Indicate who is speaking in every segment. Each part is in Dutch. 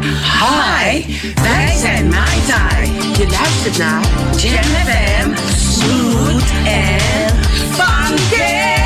Speaker 1: Hi, wij zijn time. Tai. Je luistert naar Jam FM, smooth
Speaker 2: and
Speaker 3: funky.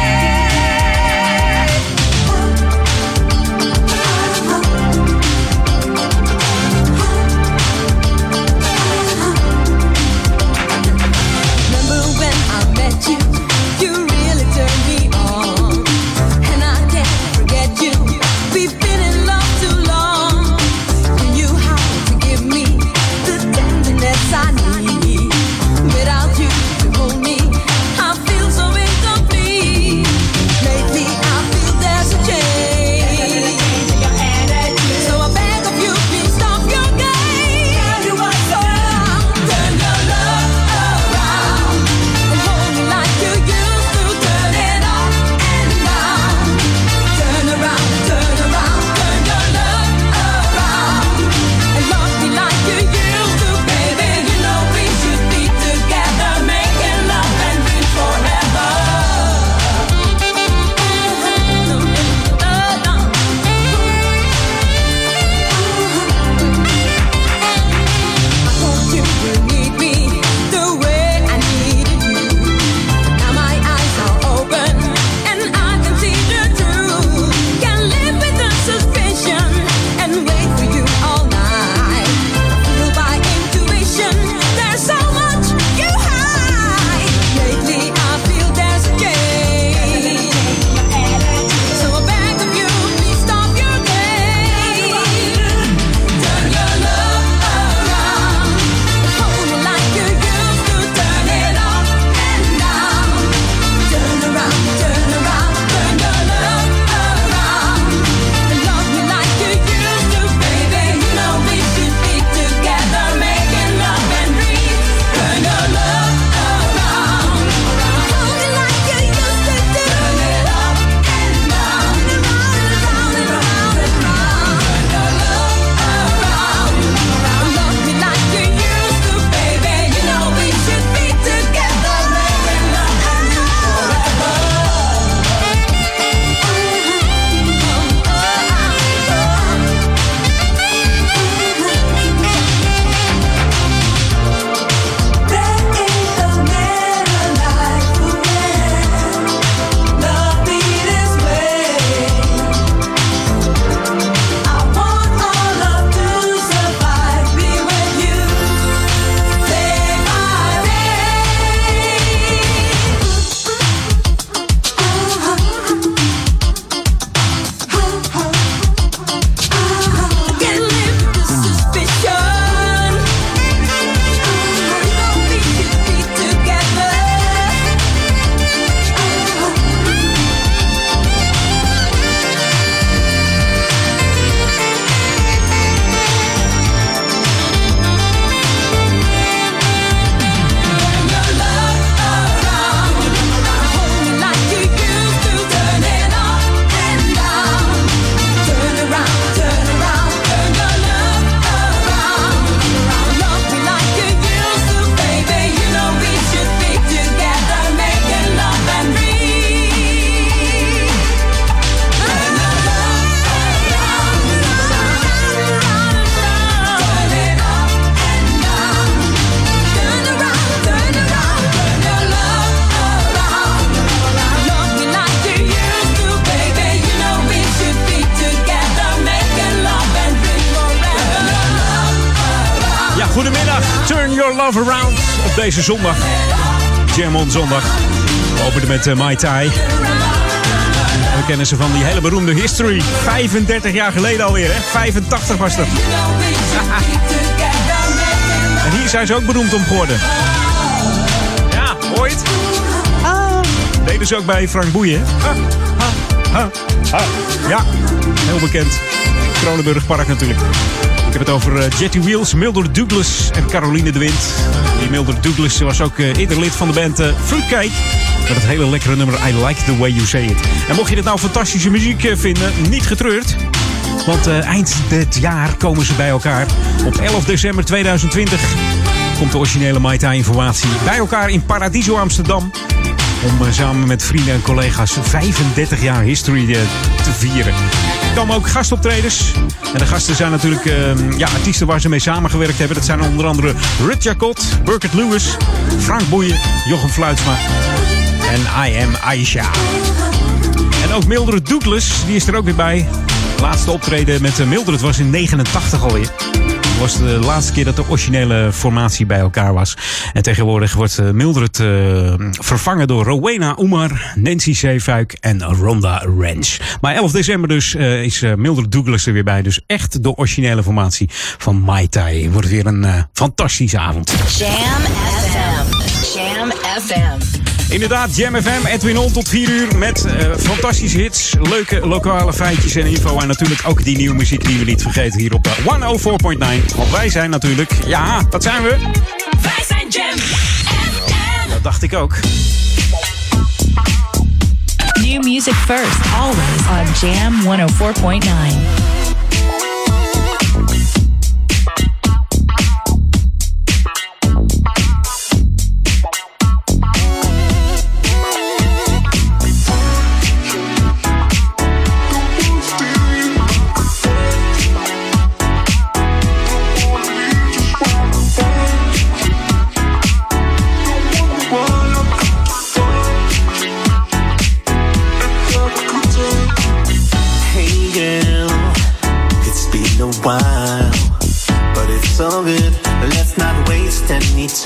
Speaker 3: deze zondag. Jamon zondag.
Speaker 4: We openen met uh, Mai Tai. We kennen ze van die hele beroemde History. 35 jaar geleden alweer, hè? 85 was dat. en hier zijn ze ook beroemd om geworden. Ja, ooit. Ah. Deden ze ook bij Frank Boeien. Ja, heel bekend. Kronenburgpark natuurlijk. Heb het over uh, Jetty Wheels, Mildred Douglas en Caroline de Wind. Die Mildred Douglas was ook uh, eerder lid van de band uh, Fruitcake. Met het hele lekkere nummer I Like The Way You Say It. En mocht je dit nou fantastische muziek vinden, niet getreurd. Want eind dit jaar komen ze bij elkaar. Op 11 december 2020 komt de originele Mai informatie bij elkaar in Paradiso Amsterdam. Om samen met vrienden en collega's 35 jaar history te vieren. Komen ook gastoptreders. En de gasten zijn natuurlijk uh, ja, artiesten waar ze mee samengewerkt hebben. Dat zijn onder andere Rut Jacot, Burkett Lewis, Frank Boeien, Jochem Fluitsma en I Am Aisha. En ook Mildred Douglas, die is er ook weer bij. laatste optreden met Mildred was in 89 alweer. Was de laatste keer dat de originele formatie bij elkaar was. En tegenwoordig wordt Mildred uh, vervangen door Rowena Oemar, Nancy Zeefuik en Ronda Ranch. Maar 11 december dus uh, is Mildred Douglas er weer bij. Dus echt de originele formatie van Mai Tai. Wordt weer een fantastische avond.
Speaker 5: Jam FM. Jam FM.
Speaker 4: Inderdaad, Jam FM, Edwin On tot 4 uur met uh, fantastische hits, leuke lokale feitjes en info. En natuurlijk ook die nieuwe muziek die we niet vergeten hier op uh, 104.9. Want wij zijn natuurlijk, ja, wat zijn we?
Speaker 5: Wij zijn Jam FM.
Speaker 4: Dat dacht ik ook.
Speaker 6: New music first, always on Jam 104.9.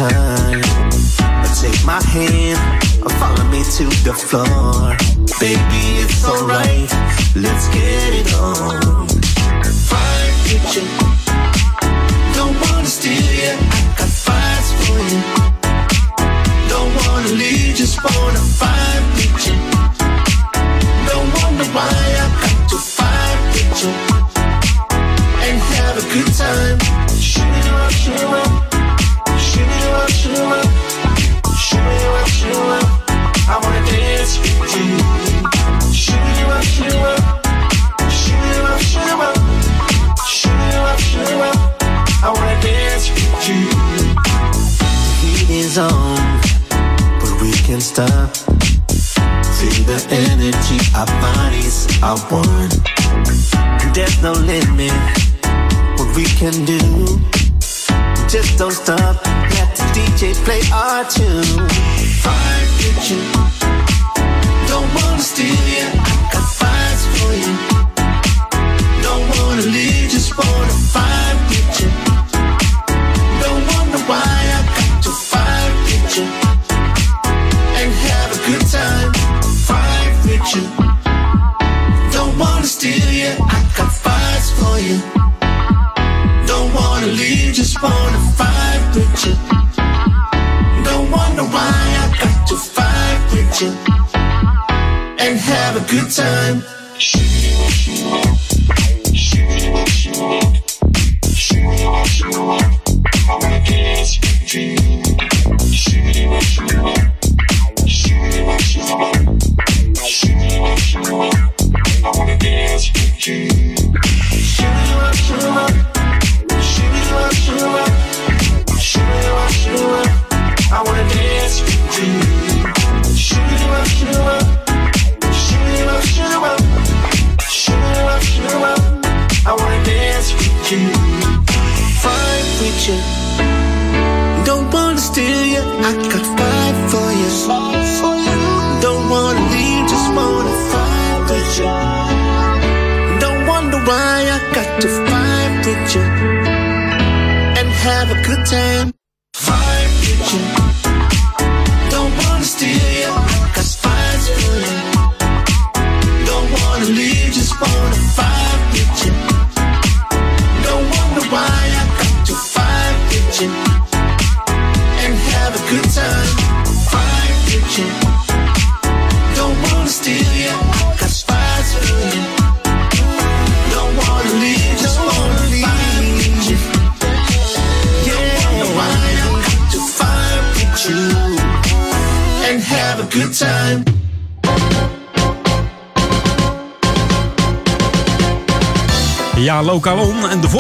Speaker 7: time. Take my hand, and follow me to the floor. Baby, it's alright. Let's get it on. Fire kitchen. Don't wanna steal you. One. There's no limit what we can do. Just don't stop, let the DJ play our tune. Fire kitchen,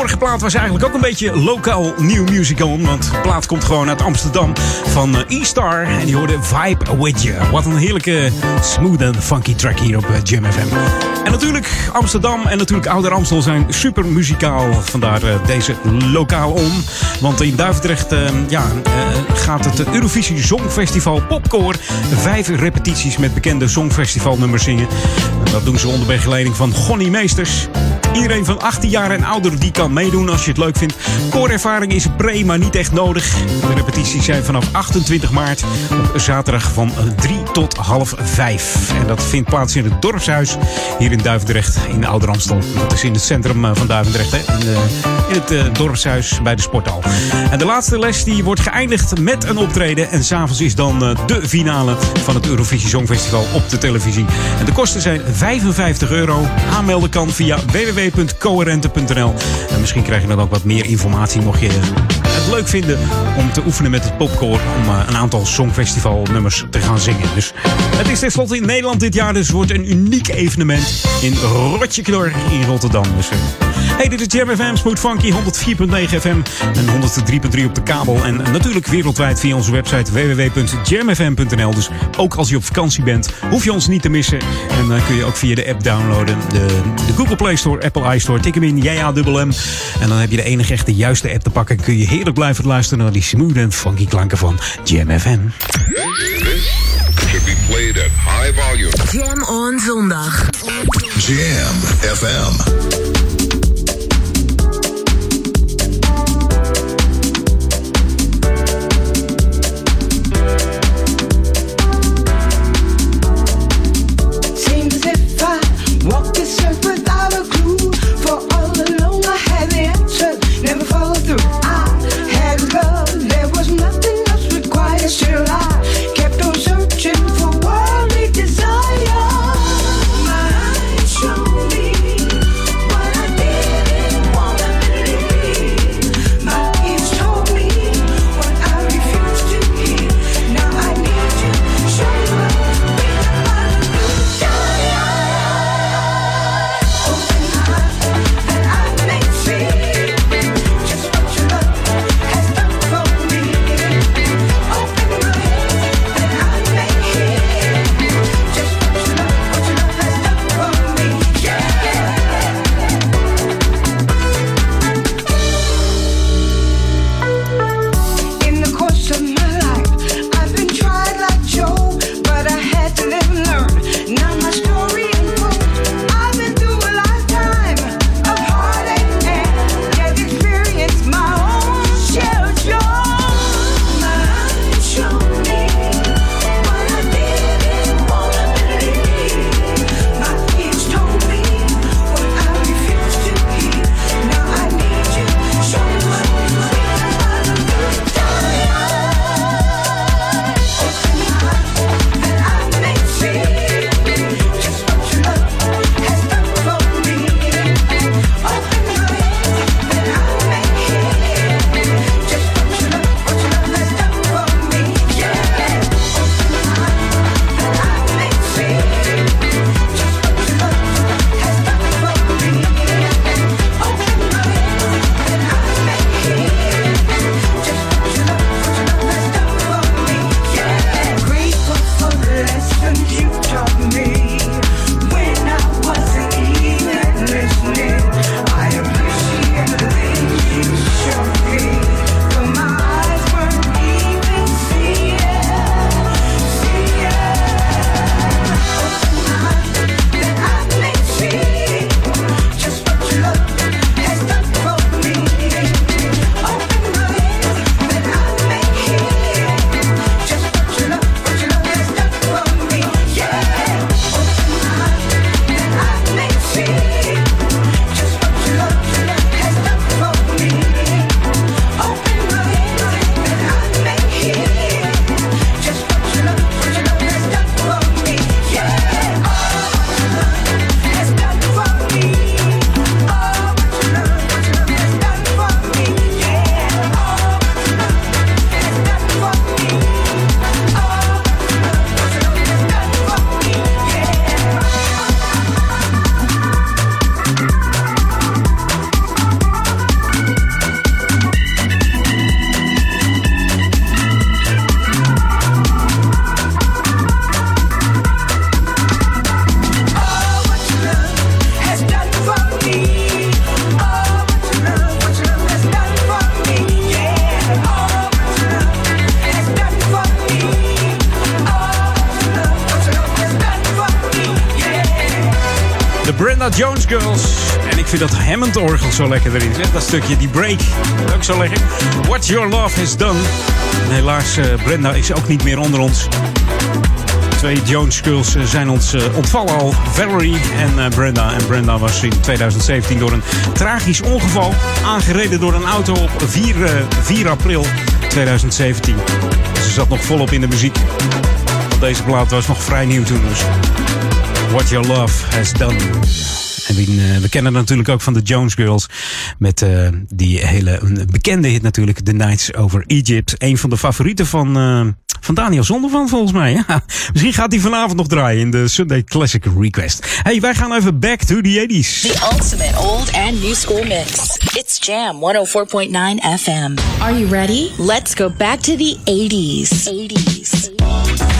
Speaker 4: vorige plaat was eigenlijk ook een beetje lokaal nieuw music on. Want de plaat komt gewoon uit Amsterdam van eh, E-Star. En die hoorde Vibe With You. Wat een heerlijke smooth en funky track hier op eh, Jam FM. En natuurlijk Amsterdam en natuurlijk Ouder Amstel zijn super muzikaal. Vandaar eh, deze lokaal on. Want in Duivendrecht ja, gaat het Eurovisie Songfestival Popcore. Vijf repetities met bekende Songfestivalnummers zingen. En dat doen ze onder begeleiding van Gonnie Meesters. Iedereen van 18 jaar en ouder die kan meedoen als je het leuk vindt. Koorervaring is pre, maar niet echt nodig. De repetities zijn vanaf 28 maart op zaterdag van 3 tot half 5. En dat vindt plaats in het dorpshuis hier in Duivendrecht in Ouder Amstel. Dat is in het centrum eh, van Duivendrecht, hè? In, in het eh, dorpshuis bij de sporthal. En de laatste les die wordt geëindigd met een optreden. En s'avonds is dan eh, de finale van het Eurovisie Songfestival op de televisie. En de kosten zijn 55 euro. Aanmelden kan via www.coherente.nl. En misschien krijg je dan ook wat meer informatie mocht je het leuk vinden om te oefenen met het popcore. Om eh, een aantal Songfestivalnummers te gaan zingen. Dus het is tenslotte in Nederland dit jaar. Dus wordt een uniek evenement in Rotjeknor in Rotterdam. Dus, eh, hey, dit is Jam FM, Smooth Funky, 104.9 FM en 103.3 op de kabel. En natuurlijk wereldwijd via onze website www.jamfm.nl. Dus ook als je op vakantie bent, hoef je ons niet te missen. En dan kun je ook via de app downloaden. De, de Google Play Store, Apple iStore. Tik hem in, JAMM. En dan heb je de enige echte juiste app te pakken. En kun je heerlijk blijven luisteren naar die smooth en funky klanken van Jam FM.
Speaker 8: should be played at high volume.
Speaker 5: Jam on zondag.
Speaker 8: Jam FM.
Speaker 4: Vind dat Hammond-orgel zo lekker erin zit. Dat stukje, die break. Ook zo lekker. What Your Love Has Done. En helaas, eh, Brenda is ook niet meer onder ons. Twee Jones Girls eh, zijn ons eh, ontvallen al. Valerie en Brenda. En Brenda was in 2017 door een tragisch ongeval aangereden door een auto op 4, eh, 4 april 2017. Ze zat nog volop in de muziek. Deze plaat was nog vrij nieuw toen. Dus What Your Love Has Done. En eh, we, kennen natuurlijk ook van de Jones Girls. Met eh, die hele bekende hit natuurlijk. The Nights Over Egypt. Een van de favorieten van, uh, van Daniel Zondervan volgens mij. Misschien gaat hij vanavond nog draaien in de Sunday Classic Request. Hey, wij gaan even back to the 80s.
Speaker 9: The ultimate old and new school mix. It's Jam 104.9 FM. Are you ready? Let's go back to the 80s. 80s.
Speaker 4: 80s.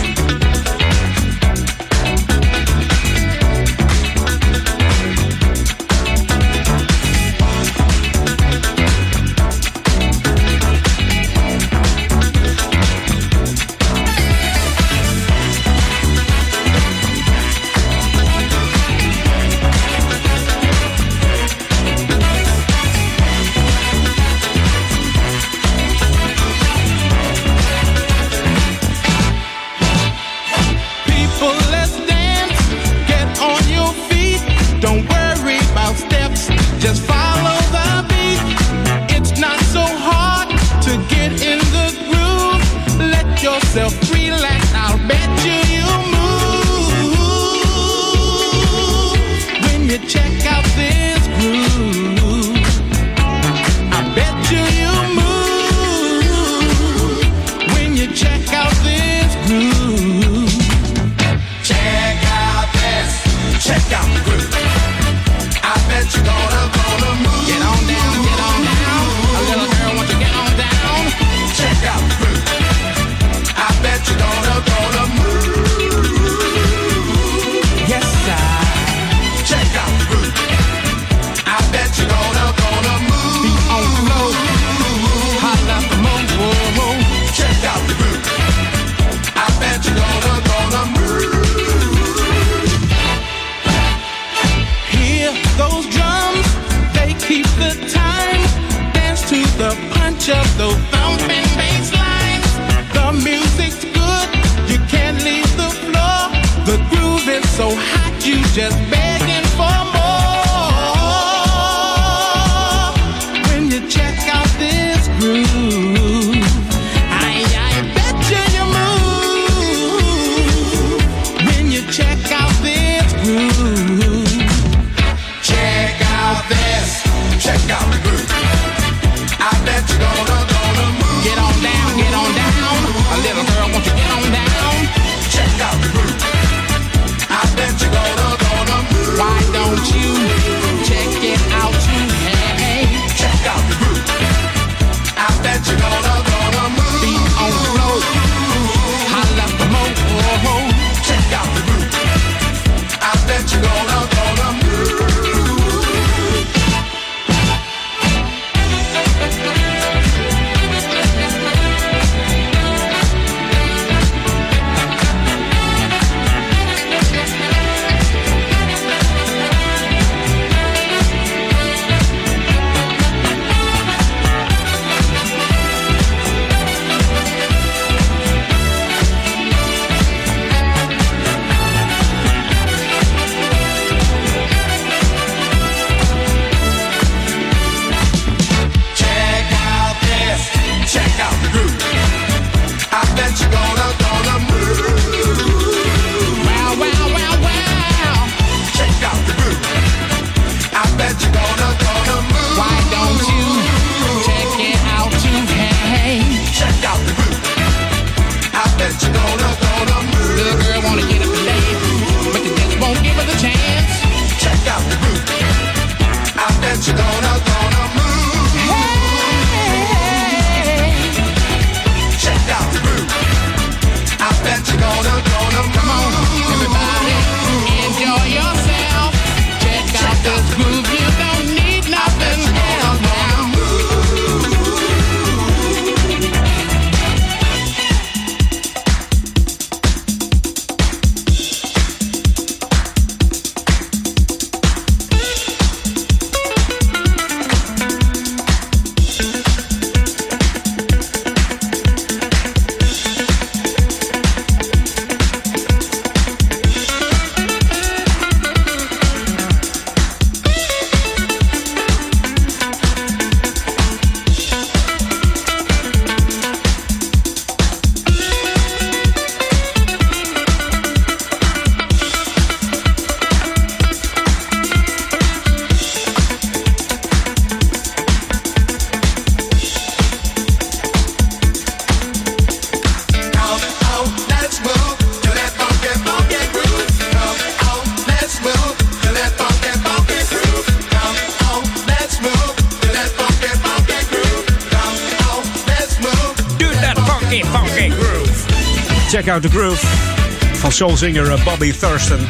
Speaker 4: Soulzanger eh, Bobby Thurston.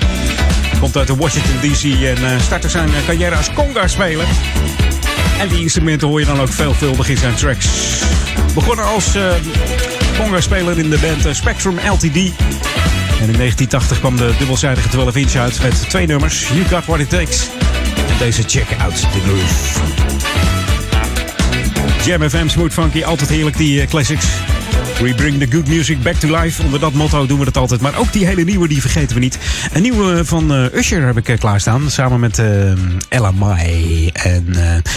Speaker 4: Komt uit Washington DC en uh, startte zijn eh, carrière als conga-speler. En die instrumenten hoor je dan ook veelvuldig in zijn tracks. Begonnen als uh, conga-speler in de band Spectrum LTD. En in 1980 kwam de dubbelzijdige 12 inch uit met twee nummers. You Got What It Takes. En deze Check Out The Groove. Jam FM, Smooth Funky, altijd heerlijk die classics. We bring the good music back to life. Onder dat motto doen we het altijd. Maar ook die hele nieuwe, die vergeten we niet. Een nieuwe van uh, Usher heb ik uh, klaarstaan. Samen met uh, Ella Mai. En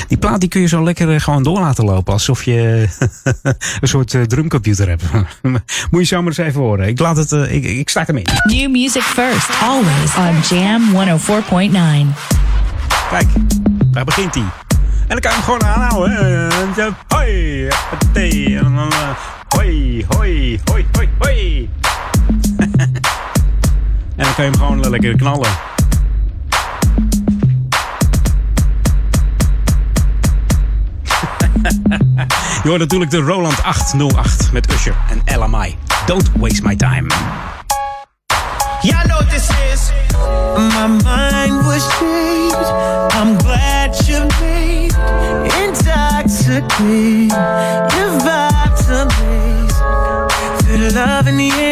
Speaker 4: die plaat die kun je zo lekker gewoon door laten lopen. Alsof je een soort drumcomputer hebt. Moet je zo maar eens even horen. Ik, laat het, ik, ik hem in.
Speaker 10: New music first. Always on Jam 104.9.
Speaker 4: Kijk, daar begint hij. En dan kan je hem gewoon aanhouden. Hoi, Hoi, hoi, hoi, hoi, hoi. en dan kan je hem gewoon lekker knallen. je hoort natuurlijk de Roland 808 met Usher en LMI. Don't waste my time.
Speaker 7: Y'all know what this is. My mind was changed. I'm glad you made intoxicated. Feel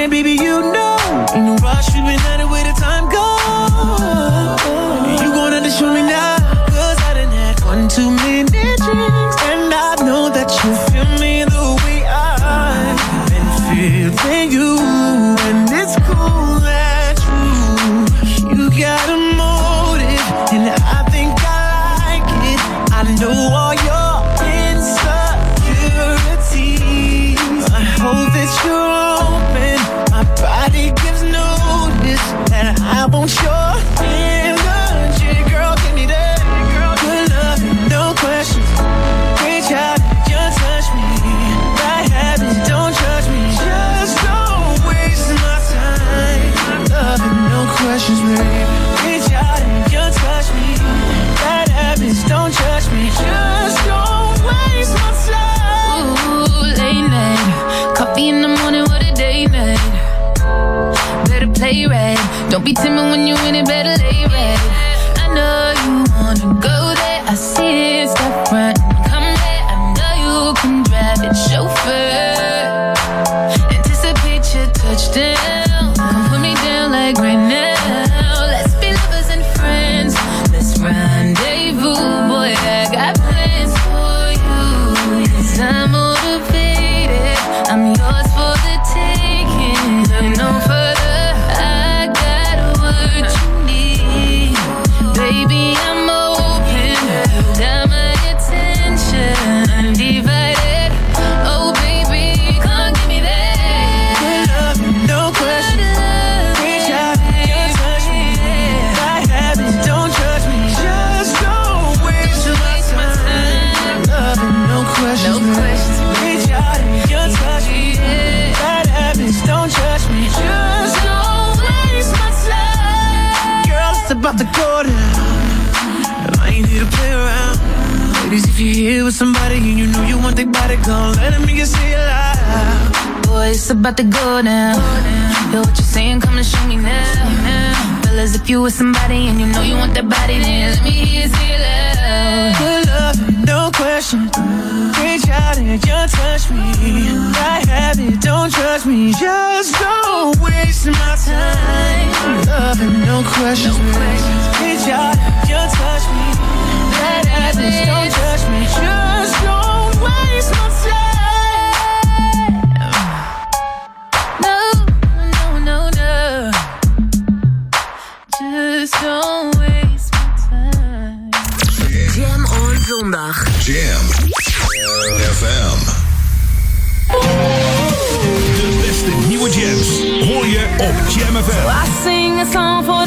Speaker 7: about to go down.
Speaker 11: Feel what you're saying, come and show me now. Fellas, if you with somebody and you know you want that body, then let me hear you say loud.
Speaker 7: Good love, no question. Reach out and just touch me. I have it, don't judge me. Just don't waste my time. Love, no questions. Reach out and just touch me. Bad habits, don't judge me. Just don't waste my time.
Speaker 6: A song for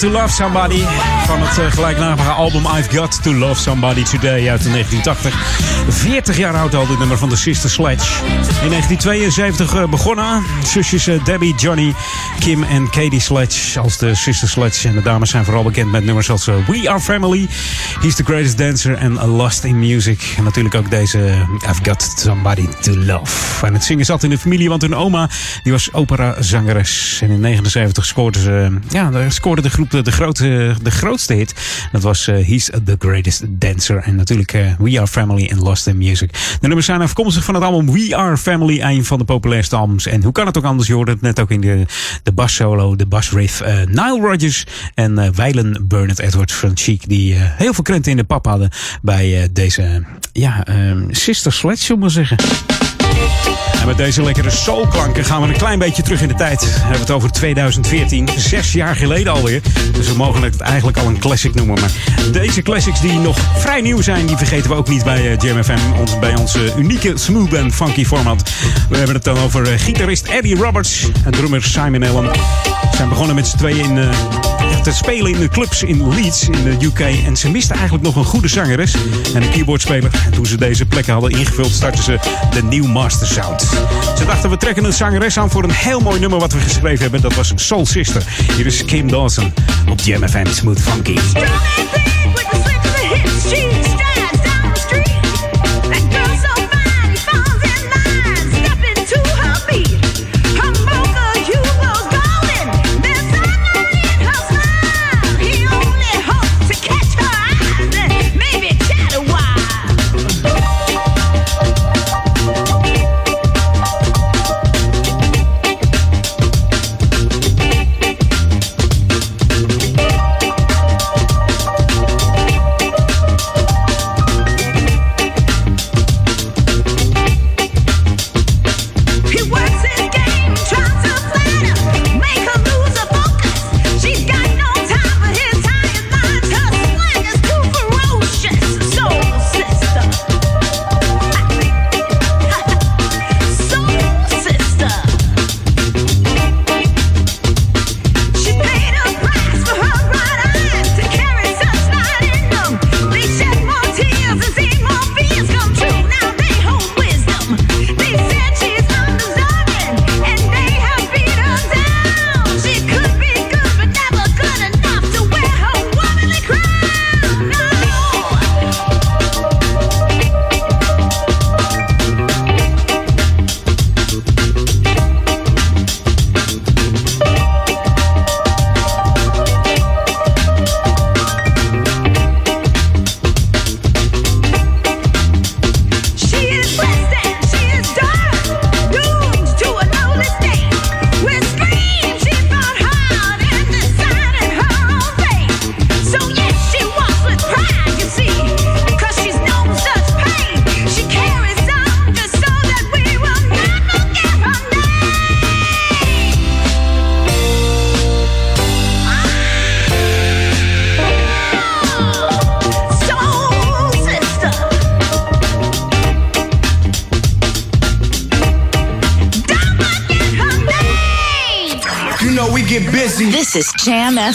Speaker 6: To Love
Speaker 4: Somebody. Van het uh, gelijknamige album I've Got to Love Somebody Today uit 1980. 40 jaar oud al dit nummer van de Sister Sledge. In 1972 uh, begonnen. Zusjes uh, Debbie, Johnny, Kim en Katie Sledge als de Sister Sledge. En de dames zijn vooral bekend met nummers als We Are Family, He's the Greatest Dancer en Lost in Music. En natuurlijk ook deze I've Got Somebody to Love. En het zingen zat in de familie, want hun oma die was operazangeres. En in 79 scoorde ze, ja, scoorde de groep de, de, grote, de Dat was uh, He's the Greatest Dancer. En natuurlijk uh, We Are Family and Lost in Music. De nummers zijn afkomstig van het album We Are Family. Een van de populairste albums. En hoe kan het ook anders? Je hoorde het net ook in de, de bass solo, de bass riff. Uh, Nile Rodgers en uh, Weilen Burnett Edwards van Chic. Die heel veel krenten in de pap hadden bij deze ja, Sister Sledge, zullen we zeggen. En met deze lekkere soulklanken gaan we een klein beetje terug in de tijd. We hebben het over 2014, zes jaar geleden alweer. Dus we mogen het eigenlijk al een classic noemen. Maar deze classics die nog vrij nieuw zijn, die vergeten we ook niet bij uh, Jam FM. Ons, bij onze unieke smooth and funky format. We hebben het dan over uh, gitarist Eddie Roberts en drummer Simon Allen. Ze zijn begonnen met z'n tweeën in, uh, te spelen in de clubs in Leeds in de UK. En ze misten eigenlijk nog een goede zangeres en een keyboardspeler. En toen ze deze plekken hadden ingevuld, startten ze de New Master Sound. Ze dachten, we trekken een zangeres aan voor een heel mooi nummer wat we geschreven hebben. Dat was Soul Sister. Hier is Kim Dawson op Jam FM Smooth Funky.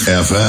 Speaker 8: FM.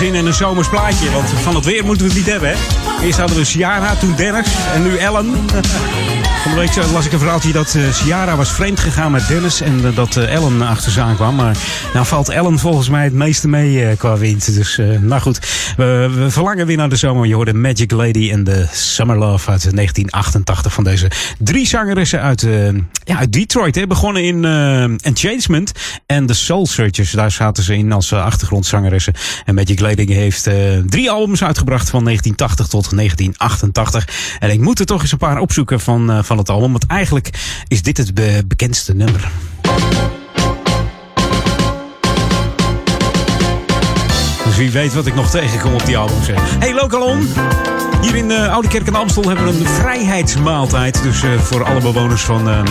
Speaker 4: Zin in een zomers plaatje. Want van het weer moeten we het niet hebben, hè? Eerst hadden we Ciara, toen Dennis en nu Ellen. Van de las ik een verhaaltje dat eh, Ciara was vreemd gegaan met Dennis en eh, dat eh, Ellen achter ze aankwam. Maar nou valt Ellen volgens mij het meeste mee qua wind. Dus nou goed, we, we verlangen weer naar de zomer. Je hoorde Magic Lady en de Summer Love uit 1988 van deze drie zangeressen uit, ja, uit Detroit. Hè. Begonnen in Enchantment en The Soul Searchers. Daar zaten ze in als achtergrondzangeressen. En Magic Lady heeft drie albums uitgebracht van 1980 tot 1988. En ik moet er toch eens een paar opzoeken van, van het. Want eigenlijk is dit het be- bekendste nummer. Wie weet wat ik nog tegenkom op die albums. hè. Hey Lokalon! Hier in uh, Oude Kerk en Amstel hebben we een vrijheidsmaaltijd. Dus eh, voor alle bewoners van eh,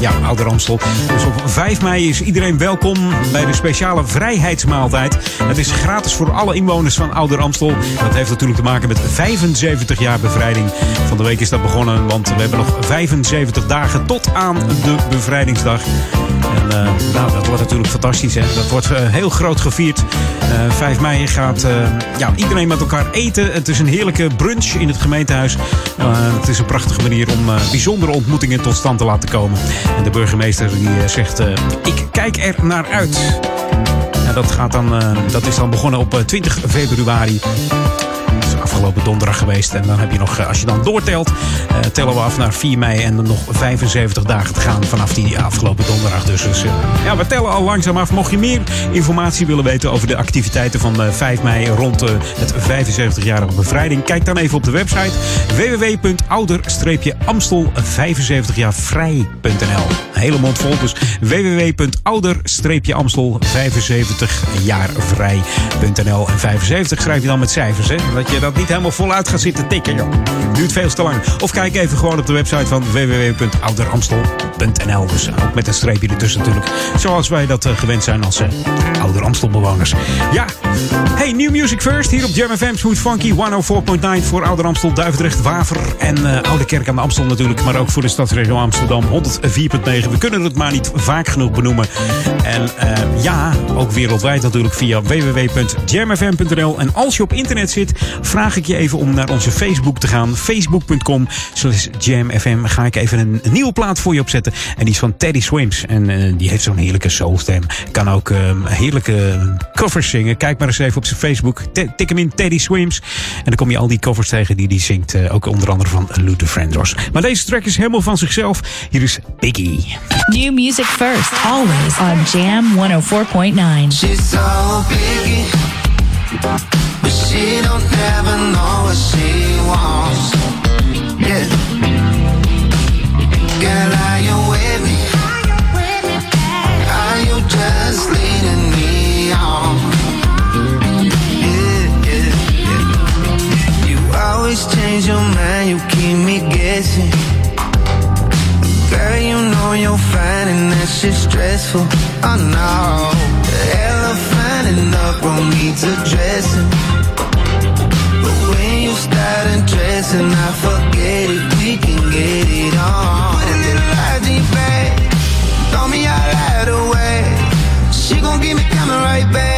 Speaker 4: ja, Oude Amstel. Dus op 5 mei is iedereen welkom bij de speciale vrijheidsmaaltijd. Het is gratis voor alle inwoners van Ouder Amstel. Dat heeft natuurlijk te maken met 75 jaar bevrijding. Van de week is dat begonnen, want we hebben nog 75 dagen tot aan de bevrijdingsdag. En nou, dat wordt natuurlijk fantastisch. Hè? Dat wordt heel groot gevierd. Eh 5 mei gaat eh, ja, iedereen met elkaar eten. Het is een heerlijke brunch in het gemeentehuis. Eh, het is een prachtige manier om eh, bijzondere ontmoetingen tot stand te laten komen. En de burgemeester die eh, zegt, ik kijk er naar uit. Dat, gaat dan, dat is dan begonnen op eh, 20 februari. Afgelopen donderdag geweest. En dan heb je nog, eh, als je dan doortelt, eh, tellen we af naar 4 mei. En nog 75 dagen te gaan vanaf die afgelopen donderdag. Dus, dus eh, ja, we tellen al langzaam af. Mocht je meer informatie willen weten over de activiteiten van eh, 5 mei rond het 75-jarige bevrijding, kijk dan even op de website www.ouder-amstel75jaarvrij.nl. Een hele mond vol, dus www.ouder-amstel75jaarvrij.nl. En 75 schrijf je dan met cijfers, hè? Dat je dat niet helemaal voluit gaat zitten tikken, joh. Duurt veel te lang. Of kijk even gewoon op de website van www.ouderamstel.nl. Dus ook met een streepje ertussen natuurlijk. Zoals wij dat eh, gewend zijn als uh. Ja, hey, New Music First hier op Jam FM. Smooth Funky 104.9 voor Ouder Amstel, Duivendrecht, Waver en eh, Oude Kerk aan de Amstel natuurlijk. Maar ook voor de stadsregio Amsterdam 104.9. We kunnen het maar niet vaak genoeg benoemen. En ja, ook wereldwijd natuurlijk via www.jamfm.nl. En als je op internet zit, vraag ik je even om naar onze Facebook te gaan. Facebook.com slash jamfm. Ga ik even een, nieuwe plaat voor je opzetten. En die is van Teddy Swims. En eh, die heeft zo'n heerlijke soulstem. Kan ook eh, heerlijke covers zingen. Kijk maar eens even op zijn Facebook. Tik hem in Teddy Swims. En dan kom je al die covers tegen die hij zingt. eh, ook onder andere van Luther Vandross. Maar deze track is helemaal van zichzelf. Hier is Biggie.
Speaker 6: New music first, always on Jam 104.9.
Speaker 12: She's so picky, but she don't ever know what she wants. Yeah. Girl, are you with me? Are you just leading me on? Yeah. You always change your mind, you keep me guessing. Girl, you know you're fine and that stressful. Oh no, the elephant in the room needs addressing. But when you start undressing, I forget it. We can get it on. Put a little light in your bag. Throw me out right away. She gon' get me coming right back.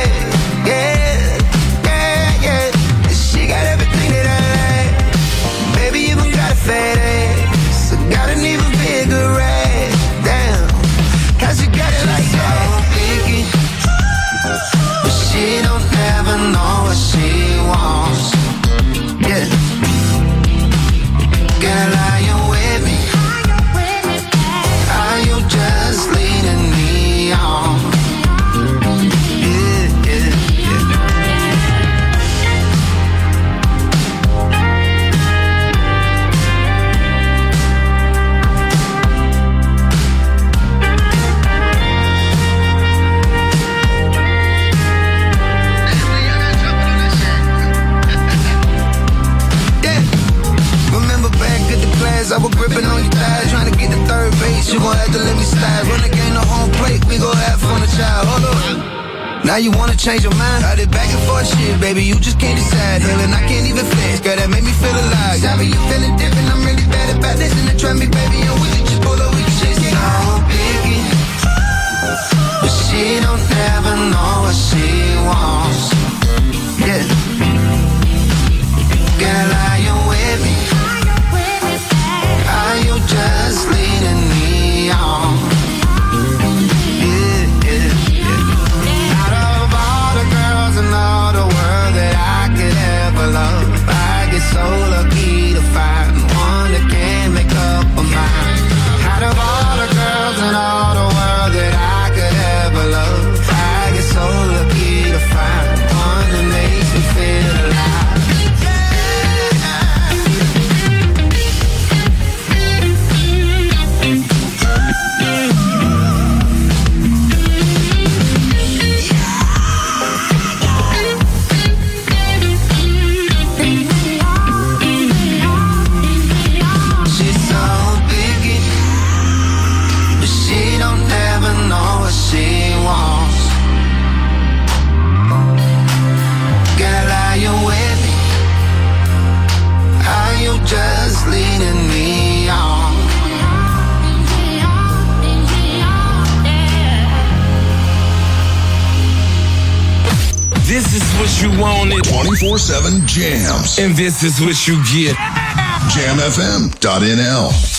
Speaker 12: Child. Hold up. Now you wanna change your mind? Got it back and forth shit, baby. You just can't decide. Hell, and I can't even flex. Girl, that make me feel alive. Sorry, you feeling different. I'm really bad about this. And try me, baby. I'm with you
Speaker 13: wanted.
Speaker 14: 24 7 jams.
Speaker 13: And this is what you get.
Speaker 15: Yeah.
Speaker 16: JamFM.nl.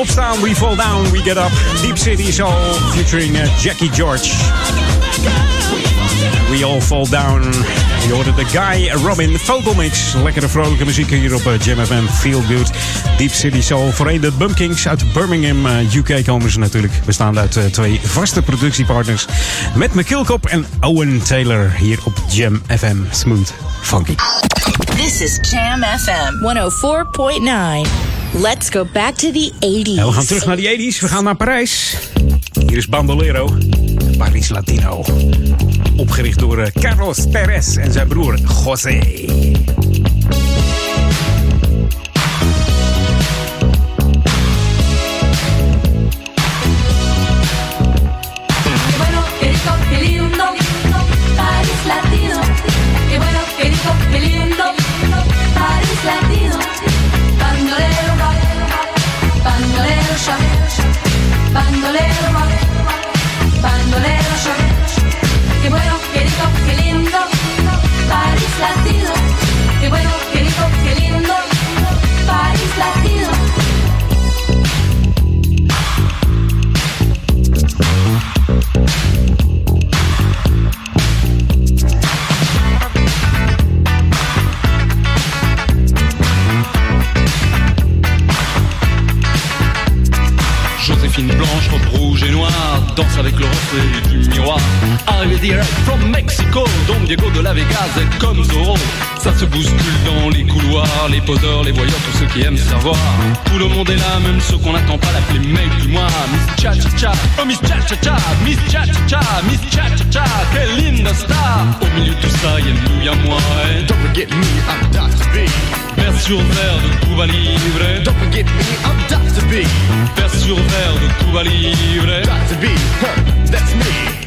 Speaker 16: opstaan, we fall down, we get up. Deep City Soul featuring uh, Jackie George. We all fall down. Je hoorde de Guy Robin Vogelmix. Lekkere vrolijke muziek hier op uh, Jam FM Feel Good. Deep City Soul. Voorheen de Bumpkings uit Birmingham, uh, UK komen ze natuurlijk. Bestaande uit twee vaste productiepartners. met McKilkop en Owen Taylor hier op Jam FM Smooth Funky.
Speaker 10: This is Jam FM 104.9. Let's go back to the 80s.
Speaker 16: We gaan terug naar de 80s. We gaan naar Parijs. Hier is Bandolero, Paris Latino. Opgericht door eh, Carlos Perez en zijn broer José.
Speaker 17: Arrivé direct from Mexico, Don Diego de la Vegas est comme Zorro. Ça se bouscule dans les couloirs, les poseurs, les voyeurs, tous ceux qui aiment savoir. Tout le monde est là, même ceux qu'on n'attend pas l'appeler mec du mois. Miss Cha Cha Cha, oh Miss Cha Cha Cha, Miss Cha Cha Cha, Miss Cha Cha Cha, quelle linda star. Au milieu de tout ça, y'a nous, y'a moi. Et don't forget me, I'm Dr. B. Verre sur verre de Cuba Libre. Don't forget me, I'm Dr. B. Verre sur verre de Cuba Libre. Dr. B, huh, that's me.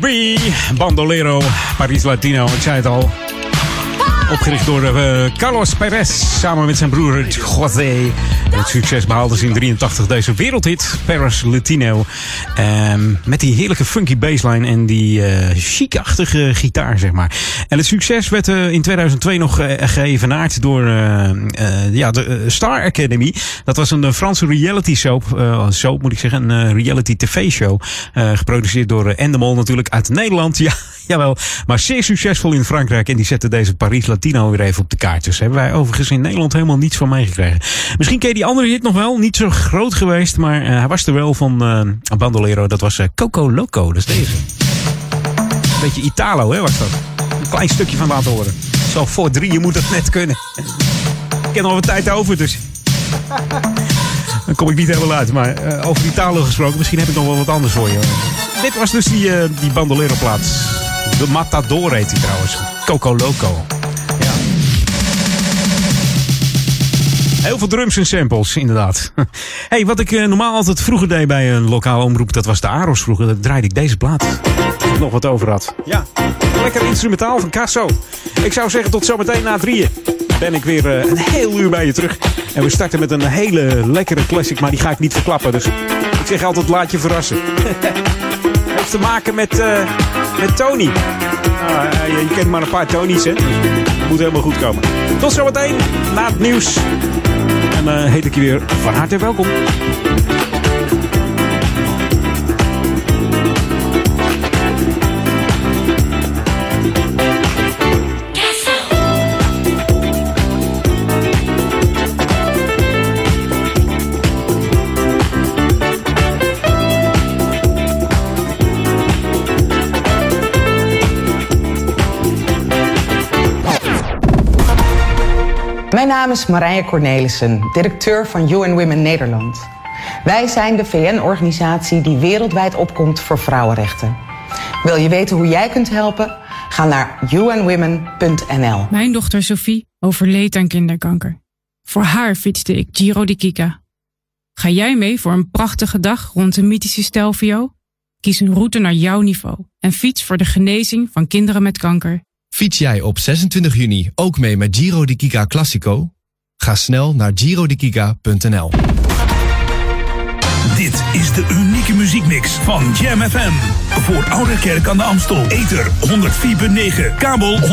Speaker 18: Yourself. Oh, Dr. B.
Speaker 17: Dr. B,
Speaker 4: Bandolero, Paris Latino, ik zei het al. Opgericht door eh, Carlos Perez samen met zijn broer José. Het succes behaalde ze in 83 deze wereldhit, Paris Latino. Ehm, met die heerlijke funky bassline en die eh chic-achtige gitaar, zeg maar. En het succes werd eh, in 2002 nog geëvenaard door ja, de Star Academy. Dat was een Franse reality soap, soap moet ik zeggen, een reality tv-show. geproduceerd door Endemol natuurlijk uit Nederland. Ja, jawel. Maar zeer succesvol in Frankrijk. En die zette deze Paris Latino weer even op de kaart. Dus hebben wij overigens in Nederland helemaal niets van meegekregen. Misschien ken je die andere hit nog wel. Niet zo groot geweest. Maar eh, hij was er wel van eh Bandolero. Dat was eh, Coco Loco. Dat is deze. Beetje Italo, hè, was dat. Een klein stukje van laten horen. Zo voor drie, je moet het net kunnen. Ik heb nog wat tijd over, dus... Dan kom ik niet helemaal uit. Maar over Italo gesproken, misschien heb ik nog wel wat anders voor je. Dit was dus die, eh, die bandolero plaats. De Matador heet die trouwens. Coco Loco. Ja. Heel veel drums en samples, inderdaad. hey, wat ik eh, normaal altijd vroeger deed bij een lokale omroep, dat was de Aros vroeger. Dat draaide ik deze plaat. Ik nog wat over had. Ja, lekker instrumentaal van Casso. Ik zou zeggen tot zometeen na drieën. Ben ik weer eh, een heel uur bij je terug. En we starten met een hele lekkere classic, maar die ga ik niet verklappen. Dus ik zeg altijd laat je verrassen. Te maken met, eh, met Tony. Eh, je, kent maar een paar Tony's, hè. Het moet helemaal goed komen. Tot zometeen, na het nieuws. En eh, heet ik je weer van harte welkom.
Speaker 19: Mijn naam is Marije Cornelissen, directeur van UN Women Nederland. Wij zijn de VN-organisatie die wereldwijd opkomt voor vrouwenrechten. Wil je weten hoe jij kunt helpen? Ga naar unwomen.nl.
Speaker 20: Mijn dochter Sophie overleed aan kinderkanker. Voor haar fietste ik Giro di Kika. Ga jij mee voor een prachtige dag rond de mythische Stelvio? Kies een route naar jouw niveau en fiets voor de genezing van kinderen met kanker.
Speaker 21: Fiets jij op 26 juni ook mee met Giro di Kika Classico? Ga snel naar girodikika.nl.
Speaker 22: Dit is de unieke muziekmix van Jam FM. Voor Oude Kerk aan de Amstel. Ether 104.9, kabel 103.3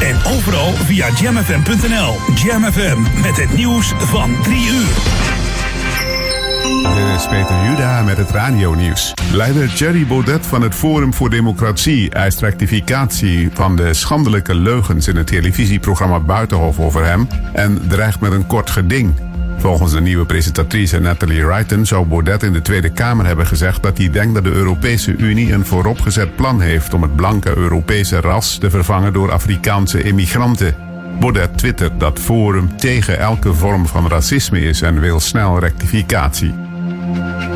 Speaker 22: en overal via jamfm.nl. Jam FM met het nieuws van 3 uur.
Speaker 23: Dit is Peter Juda met het radio-nieuws. Leider Thierry Baudet van het Forum voor Democratie eist rectificatie van de schandelijke leugens in het televisieprogramma Buitenhof over hem en dreigt met een kort geding. Volgens de nieuwe presentatrice Natalie Wrighton zou Baudet in de Tweede Kamer hebben gezegd dat hij denkt dat de Europese Unie een vooropgezet plan heeft om het blanke Europese ras te vervangen door Afrikaanse immigranten. Baudet twittert dat Forum tegen elke vorm van racisme is en wil snel rectificatie.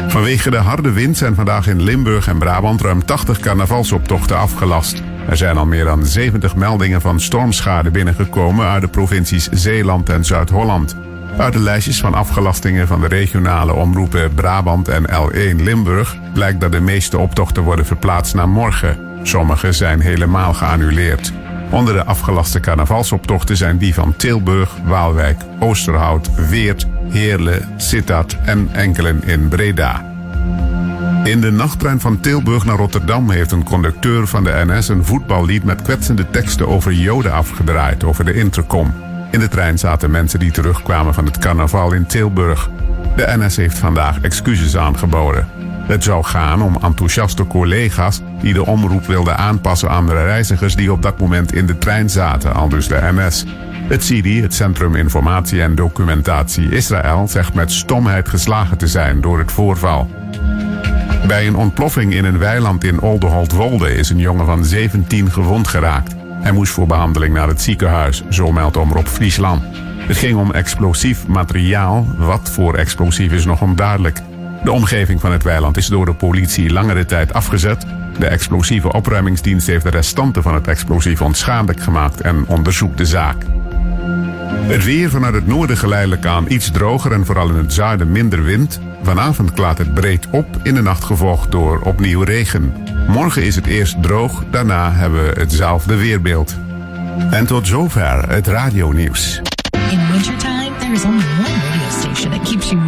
Speaker 23: Vanwege de harde wind zijn vandaag in Limburg en Brabant ruim 80 carnavalsoptochten afgelast. Er zijn al meer dan 70 meldingen van stormschade binnengekomen uit de provincies Zeeland en Zuid-Holland. Uit de lijstjes van afgelastingen van de regionale omroepen Brabant en L1 Limburg blijkt dat de meeste optochten worden verplaatst naar morgen. Sommige zijn helemaal geannuleerd. Onder de afgelaste carnavalsoptochten zijn die van Tilburg, Waalwijk, Oosterhout, Weert, Heerlen, Sittard en enkelen in Breda. In de nachttrein van Tilburg naar Rotterdam heeft een conducteur van de NS een voetballied met kwetsende teksten over Joden afgedraaid over de intercom. In de trein zaten mensen die terugkwamen van het carnaval in Tilburg. De NS heeft vandaag excuses aangeboden. Het zou gaan om enthousiaste collega's die de omroep wilden aanpassen aan de reizigers die op dat moment in de trein zaten, al dus de NS. Het CIDI, het Centrum Informatie en Documentatie Israël, zegt met stomheid geslagen te zijn door het voorval. Bij een ontploffing in een weiland in Oldeholt-Wolde is een jongen van 17 gewond geraakt. Hij moest voor behandeling naar het ziekenhuis, zo meldt Omroep Friesland. Het ging om explosief materiaal. Wat voor explosief is nog onduidelijk. De omgeving van het weiland is door de politie langere tijd afgezet. De explosieve opruimingsdienst heeft de restanten van het explosief onschadelijk gemaakt en onderzoekt de zaak. Het weer vanuit het noorden geleidelijk aan iets droger en vooral in het zuiden minder wind. Vanavond klaart het breed op, in de nacht gevolgd door opnieuw regen. Morgen is het eerst droog, daarna hebben we hetzelfde weerbeeld. En tot zover het radionieuws.
Speaker 6: In wintertime, there is only one radio station that keeps you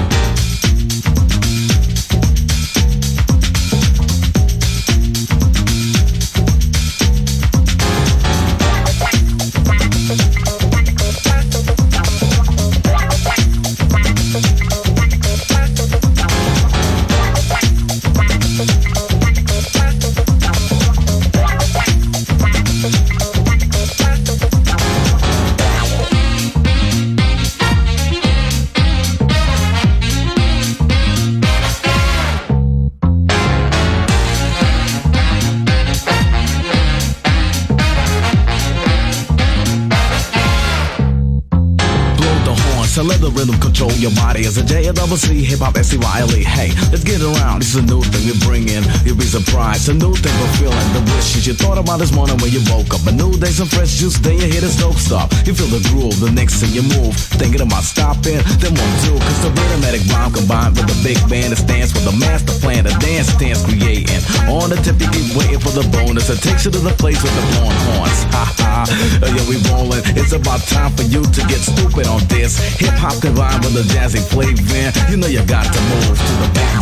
Speaker 24: Rhythm control your body. As a J a double C hip hop S C Y L E. Hey, let's get around. This is a new thing we bring in. You'll be surprised. A new thing we're feeling. The wishes you thought about this morning when you woke up. A new day, some fresh juice. Then you hear this dope stop. You feel the groove. The next thing you move, thinking about stopping. Then one two, cause the rhythmic rhyme combined with the big band that stands for the master plan. The dance stands creating. On the tip, you keep waiting for the bonus. It takes you to the place with the blowing horns. Ha ha. Yeah, we rolling. It's about time for you to get stupid on this. Hip hop combined with a jazzy flavor. You know you got to move to the band.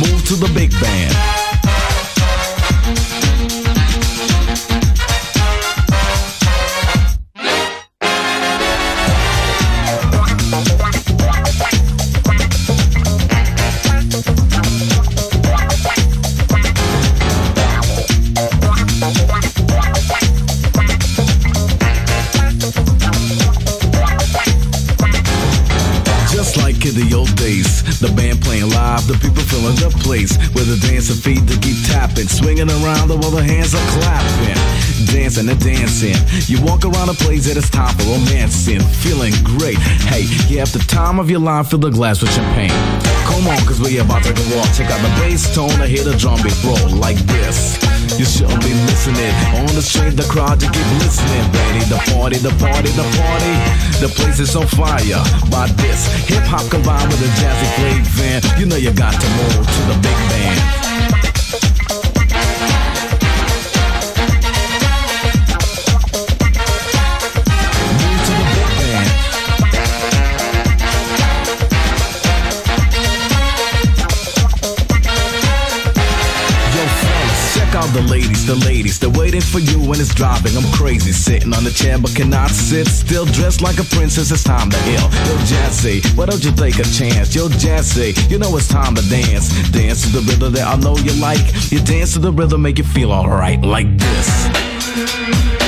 Speaker 24: Move to the big band. Alive, the people filling the place. With the dancing feet to keep tapping, swinging around while the hands are clapping. Dancing and dancing. You walk around a place that is time for romancing, feeling great. Hey, you have the time of your life, fill the glass with champagne. Come on, cause we about to go off. Check out the bass tone, I hear the drum beat roll like this. You shouldn't be listening. On the street, the crowd, you keep listening. Ready, the party, the party, the party. The place is on fire by this. Hip hop combined with a jazzy flavor. You know you got to move to the big band. The ladies, the ladies. They're waiting for you when it's dropping. I'm crazy, sitting on the chair but cannot sit still. Dressed like a princess, it's time to ill. Yo, Jazzy, why don't you take a chance? Yo, Jazzy, you know it's time to dance. Dance to the rhythm that I know you like. You dance to the rhythm, make you feel alright, like this.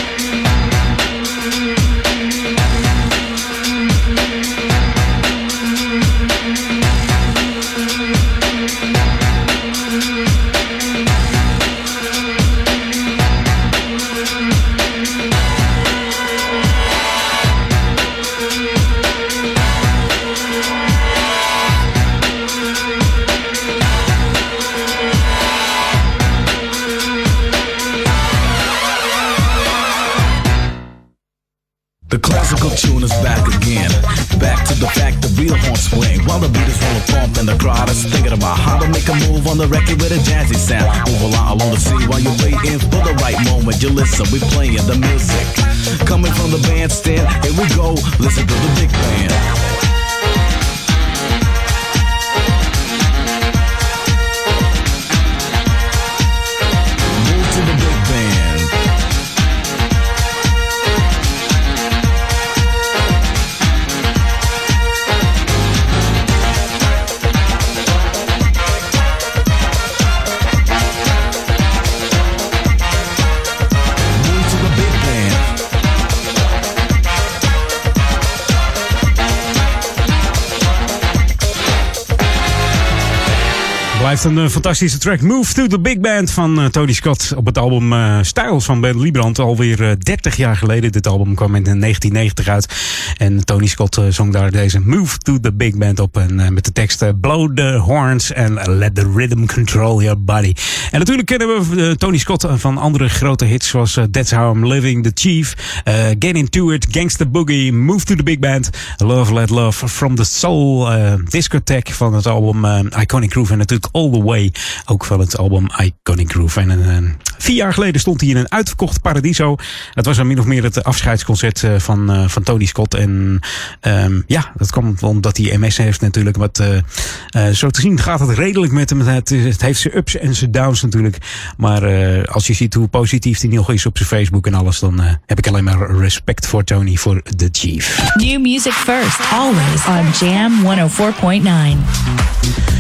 Speaker 24: Again. Back to the fact the real horn swing. While the beat is rolling thump and the crowd is thinking about how to make a move on the record with a jazzy sound. Move along along the scene while you're waiting for the right moment. You listen, we playing the music. Coming from the bandstand, here we go. Listen to the big band.
Speaker 4: Een eh, fantastische track. Move to the Big Band van eh, Tony Scott op het album eh Styles van Ben Liebrand. Alweer eh, 30 jaar geleden. Dit album kwam in 1990 uit. En Tony Scott zong daar deze Move to the Big Band op. En met de tekst Blow the horns and let the rhythm control your body. En natuurlijk kennen we Tony Scott van andere grote hits zoals That's How I'm Living, The Chief, Get Into It, Gangsta Boogie, Move to the Big Band, Love Let Love, From the Soul, Discotheque van het album Iconic Groove en natuurlijk All the Way, ook van het album Iconic Groove. En eh, vier jaar geleden stond hij in een uitverkocht Paradiso. Het was dan min of meer het afscheidsconcert eh, van, eh, van Tony Scott. En ehm, ja, dat kwam omdat hij MS heeft natuurlijk. Wat, eh, zo te zien gaat het redelijk met hem. Het, het heeft zijn ups en zijn downs natuurlijk. Maar als je ziet hoe positief hij nog is op zijn Facebook en alles, dan heb ik alleen maar respect voor Tony, voor The Chief.
Speaker 6: New music first, always on Jam 104.9.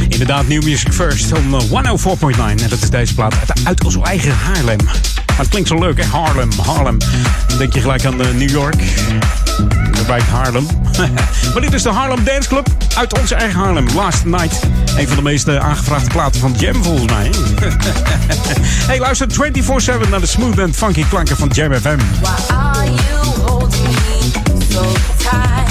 Speaker 4: Inderdaad, New Music First eh, 104.9. En dat is deze plaat uit, uit onze eigen Haarlem. Het klinkt zo leuk, hè? Harlem, Harlem. Dan denk je gelijk aan eh, New York. De wijk Harlem. maar dit is de Harlem Dance Club uit onze eigen Harlem. Last Night. Een van de meest eh, aangevraagde platen van Jam, volgens mij. hey, luister 24-7 naar de smooth en funky klanken van Jam FM.
Speaker 16: Why are you holding me so tight?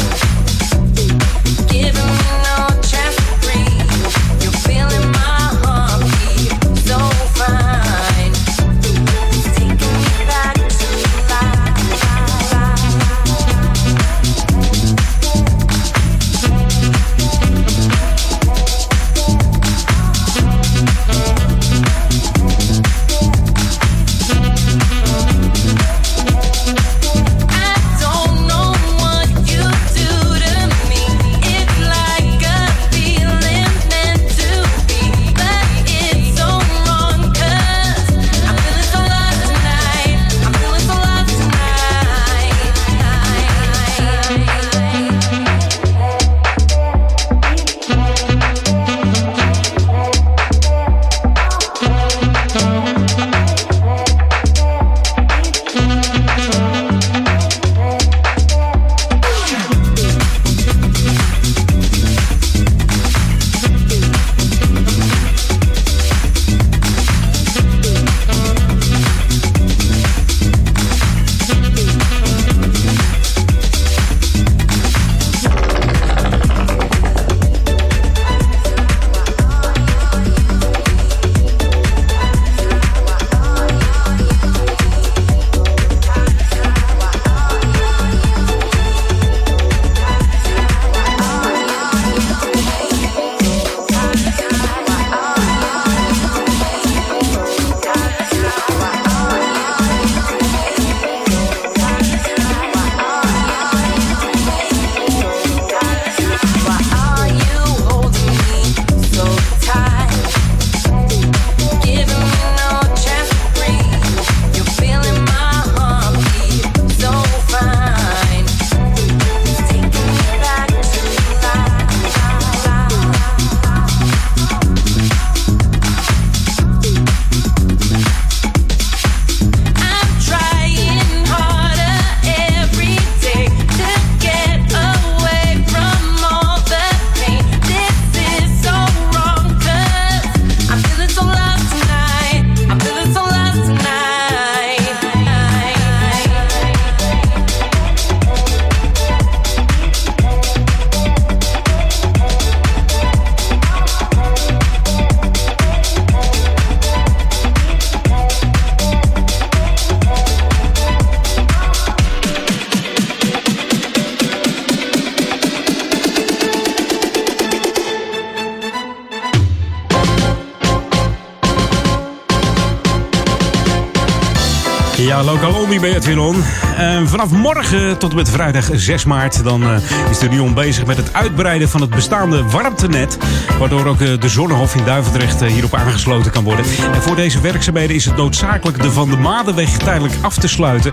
Speaker 4: Vanaf morgen tot en met vrijdag 6 maart dan, eh, is de Lyon bezig met het uitbreiden van het bestaande warmtenet. Waardoor ook eh, de Zonnehof in Duivendrecht eh, hierop aangesloten kan worden. En voor deze werkzaamheden is het noodzakelijk de Van de Madenweg tijdelijk af te sluiten.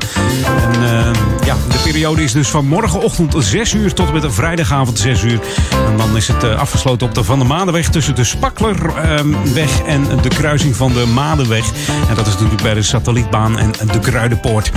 Speaker 4: En ja, de periode is dus van morgenochtend 6 uur tot en met vrijdagavond 6 uur. En dan is het afgesloten op de Van de Madenweg tussen de Spaklerweg en de kruising van de Madenweg. En dat is natuurlijk bij de satellietbaan en de Kruidenpoort.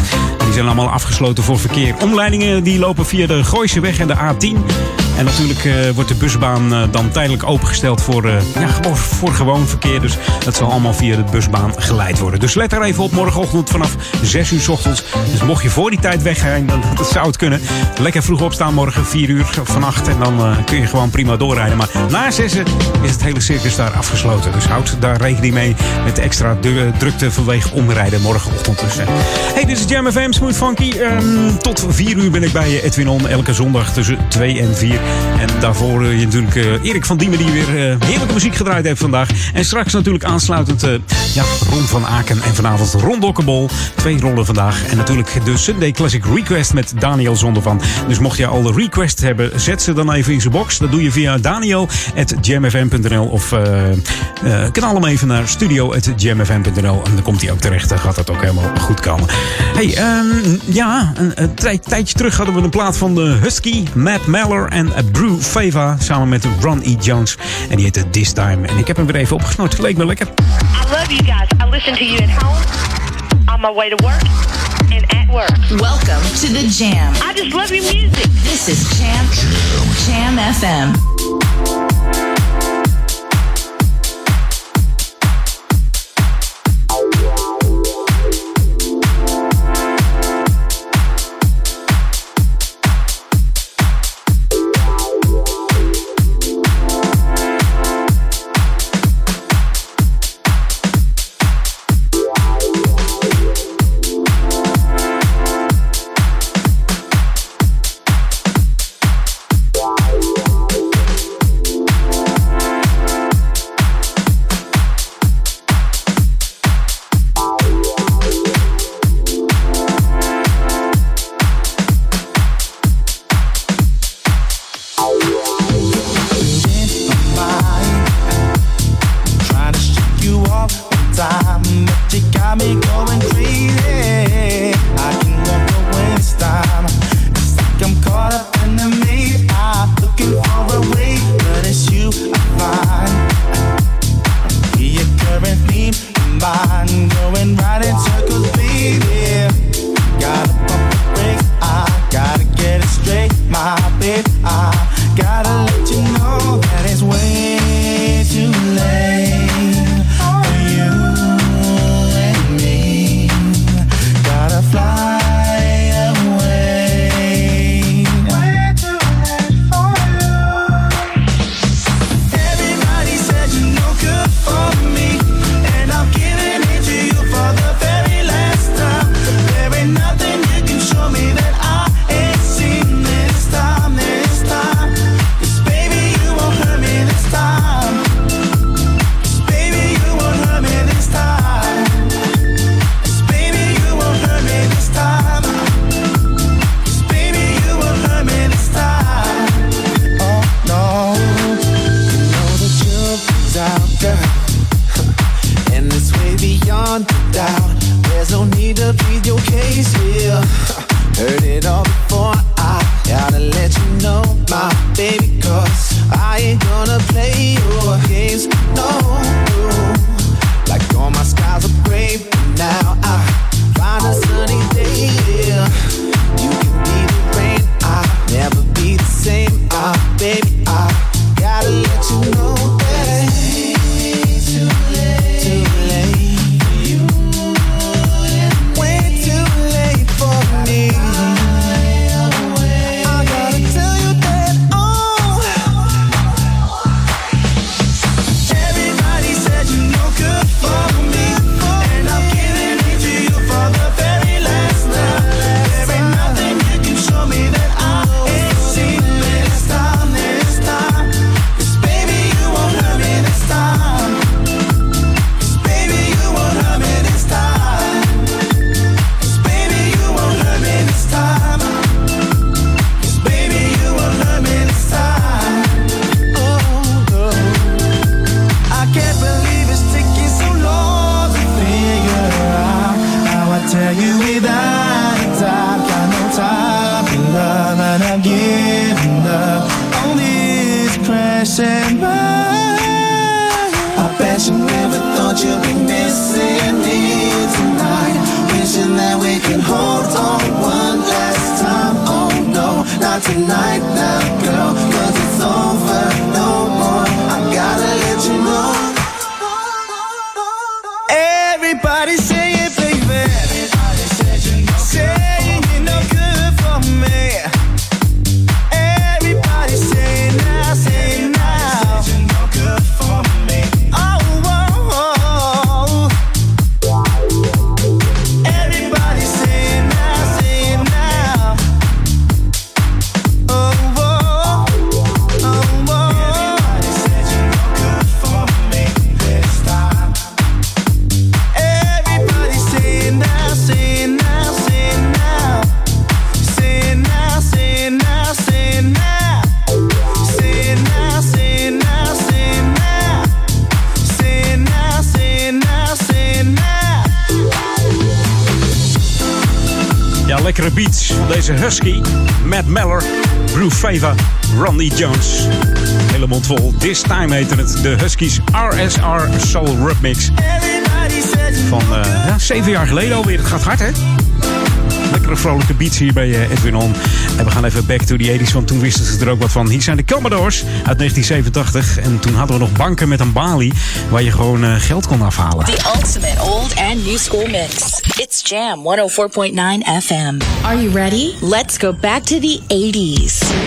Speaker 4: Die zijn allemaal afgesloten voor verkeer. Omleidingen die lopen via de Gooiseweg en de A10. En natuurlijk eh, wordt de busbaan eh, dan tijdelijk opengesteld voor, eh, ja, gewoon voor gewoon verkeer. Dus dat zal allemaal via de busbaan geleid worden. Dus let er even op morgenochtend vanaf 6 uur s ochtends. Dus mocht je voor die tijd weggaan, dan dat zou het kunnen. Lekker vroeg opstaan morgen 4 uur vannacht. En dan kun je gewoon prima doorrijden. Maar na 6 is het hele circus daar afgesloten. Dus houd daar rekening mee met extra drukte vanwege omrijden morgenochtend. Dus. Hey, dit is Jam FM Smooth Funky. Ehm, tot 4 uur ben ik bij je, Edwin On. Elke zondag tussen 2 en 4. En daarvoor eh, je natuurlijk eh, Erik van Diemen die weer eh, heerlijke muziek gedraaid heeft vandaag. En straks natuurlijk aansluitend ja, Ron van Aken en vanavond Ron Dokkebol. Twee rollen vandaag. En natuurlijk de Sunday Classic Request met Daniel Zondervan. Dus mocht je al de request hebben, zet ze dan even in zijn box. Dat doe je via daniel.jamfm.nl of eh eh, knal hem even naar studio.jamfm.nl. En dan komt hij ook terecht. Dan gaat dat ook helemaal goed komen. Hey, ehm, ja, een, een tij- tijdje terug hadden we een plaat van de Husky, Matt Meller en Brew Fava. Samen met Ron E. Jones. En die heette This Time. En ik heb hem weer even opgesnort. Het leek me lekker.
Speaker 25: I love you guys. I listen to you at home, on my way to work, and at work.
Speaker 6: Welcome to the Jam.
Speaker 25: I just love your music.
Speaker 6: This is Jam Jam FM.
Speaker 12: Time
Speaker 4: heette het. De Huskies RSR Soul Rub Mix. Van uh, ja, zeven jaar geleden alweer. Het gaat hard, hè? Lekkere vrolijke beats hier bij eh, Edwin On. En we gaan even back to the 80s, want toen wisten ze er ook wat van. Hier zijn de Commodores uit 1987. En toen hadden we nog banken met een balie waar je gewoon uh, geld kon afhalen.
Speaker 7: The ultimate old and new school mix. It's Jam 104.9 FM. Are you ready? Let's go back to the 80s.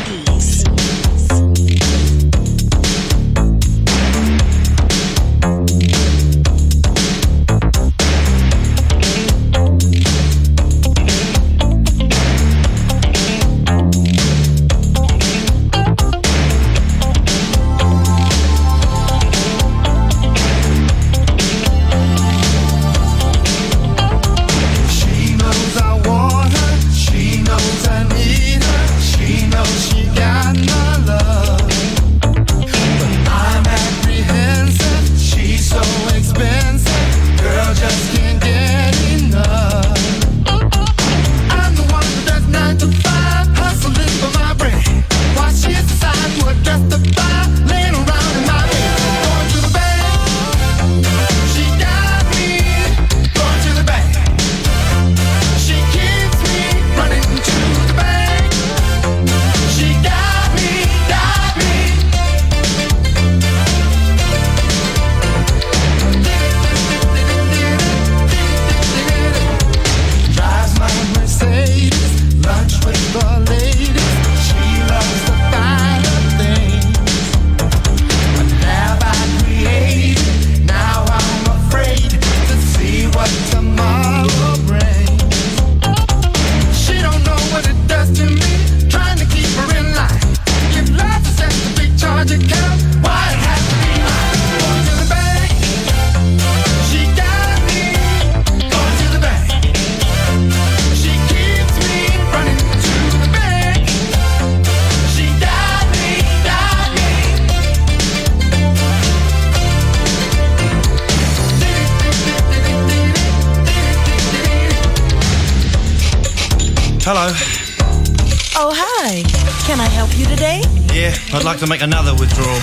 Speaker 26: like to make another withdrawal.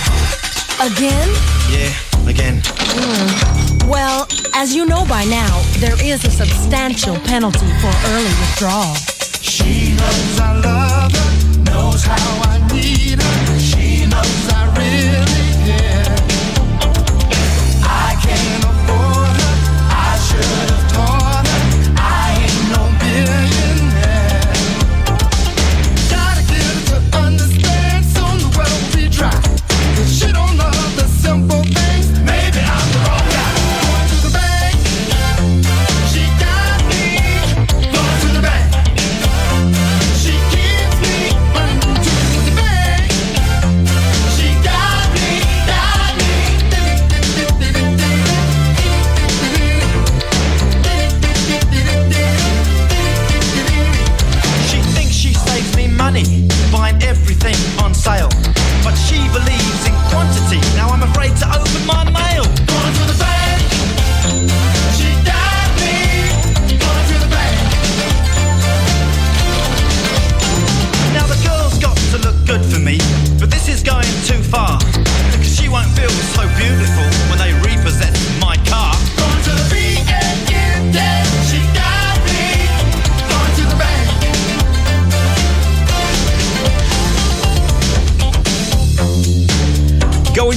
Speaker 16: Again?
Speaker 26: Yeah, again.
Speaker 16: Mm. Well, as you know by now, there is a substantial penalty for early withdrawal.
Speaker 27: She knows I love her, knows how I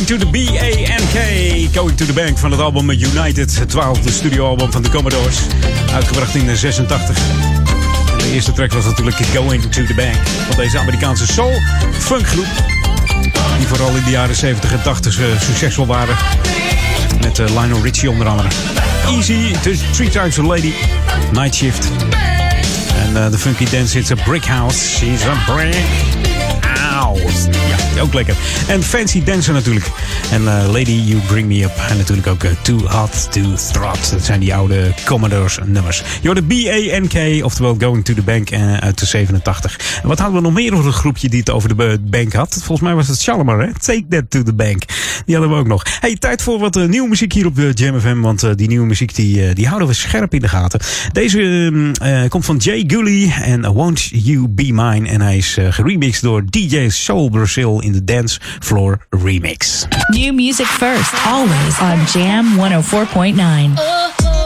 Speaker 27: to the B-A-N-K. Going to the Bank
Speaker 4: van het album United. Het twaalfde studioalbum van de Commodores. Uitgebracht in 86. En de eerste track was natuurlijk Going to the Bank. Van deze Amerikaanse soul funkgroep. Die vooral in de jaren 70 en 80 eh, succesvol waren. Met eh, Lionel Richie onder andere. Easy, Three Times a Lady. Night Shift. En eh, de funky dance, it's a brick house. She's a brick house. Ja, ook lekker. En Fancy Dancer natuurlijk. En eh, Lady You Bring Me Up. En natuurlijk ook eh, Too Hot to Trot. Dat zijn die oude Commodores nummers. Je hoorde B-A-N-K, oftewel Going to the Bank eh, uit de 87. En wat hadden we nog meer over een groepje die het over de bank had? Volgens mij was het Shalimar, hè? Take That to the Bank. Die hadden we ook nog. Hey, tijd voor wat nieuwe muziek hier op de Jam FM. Want die nieuwe muziek die, die houden we scherp in de gaten. Deze ehm, eh, komt van Jay Gully en Won't You Be Mine. En hij is geremixed door DJ Soul Brazil in de Dance Floor Remix.
Speaker 6: New music first, always on Jam 104.9.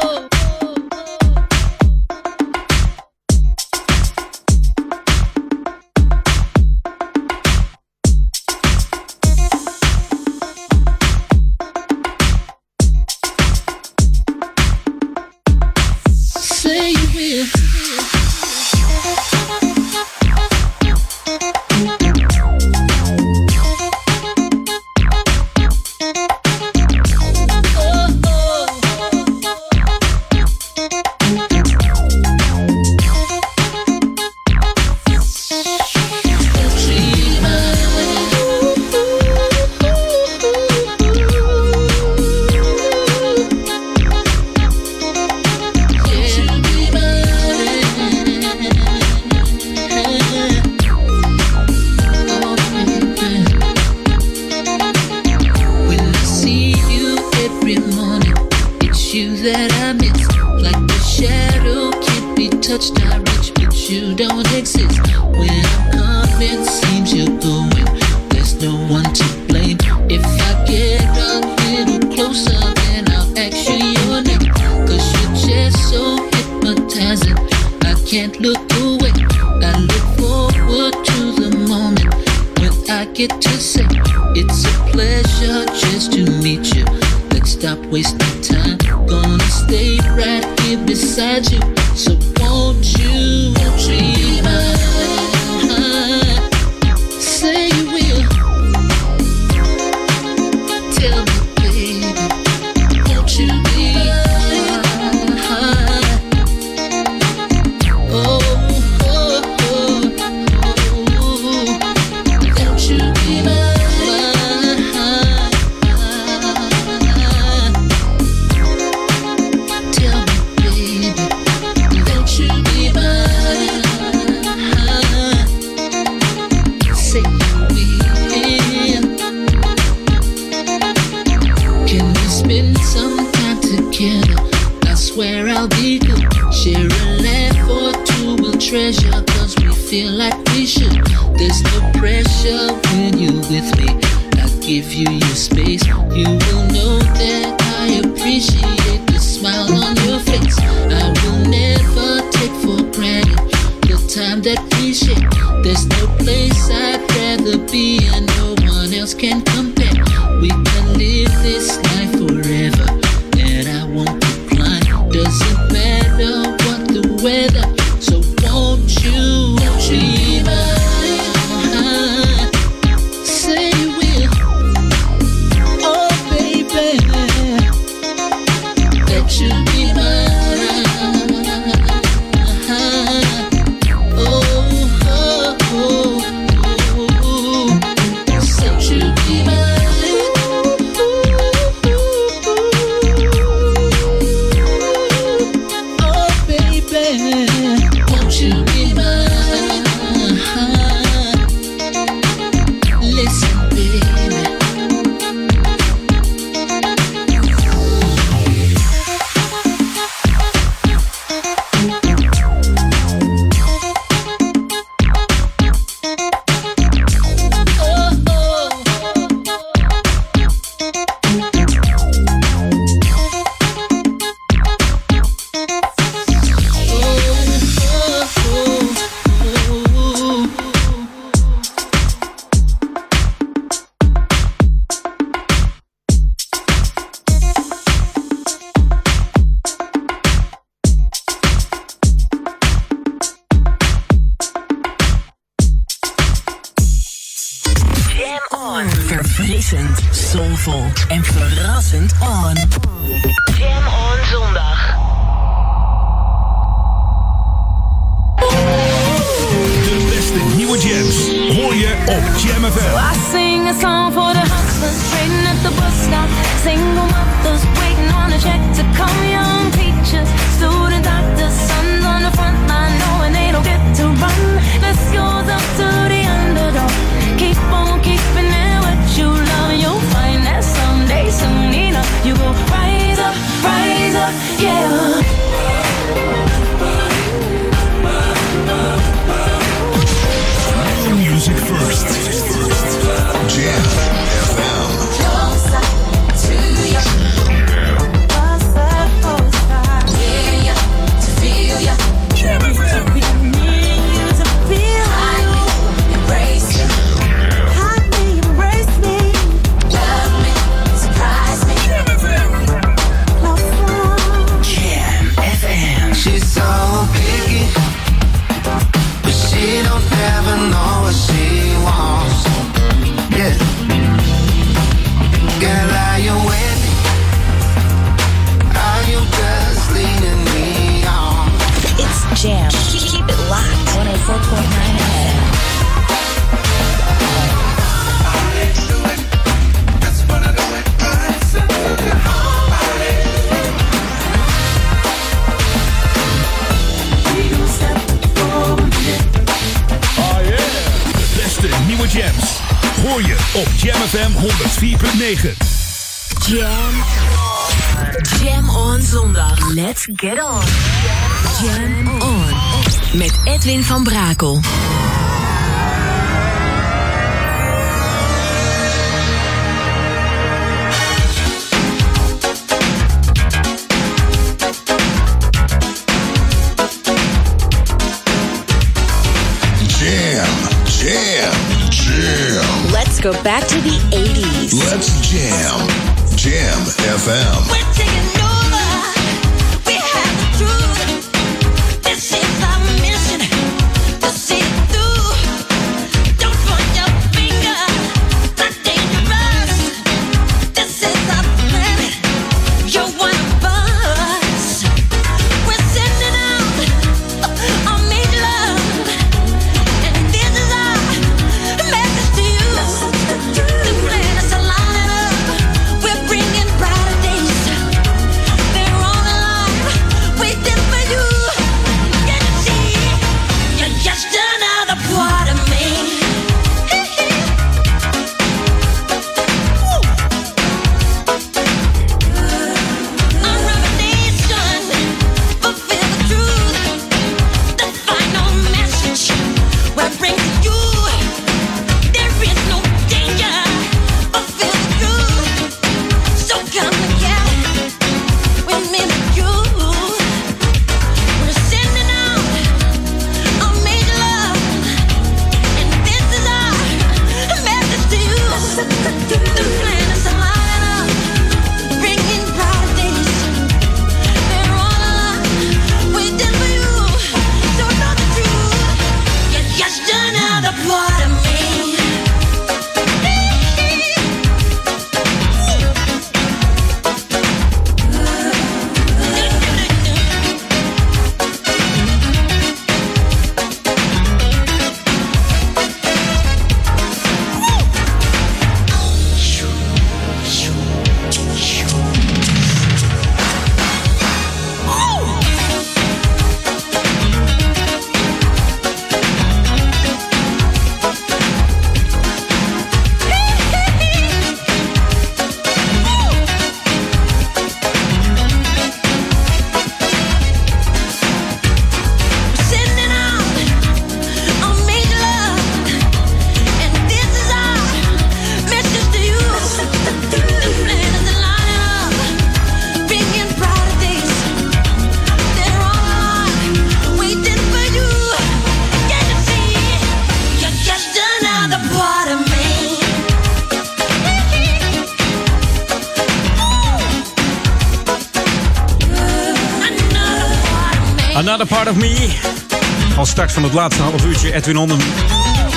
Speaker 4: start van het laatste half uurtje Edwin On.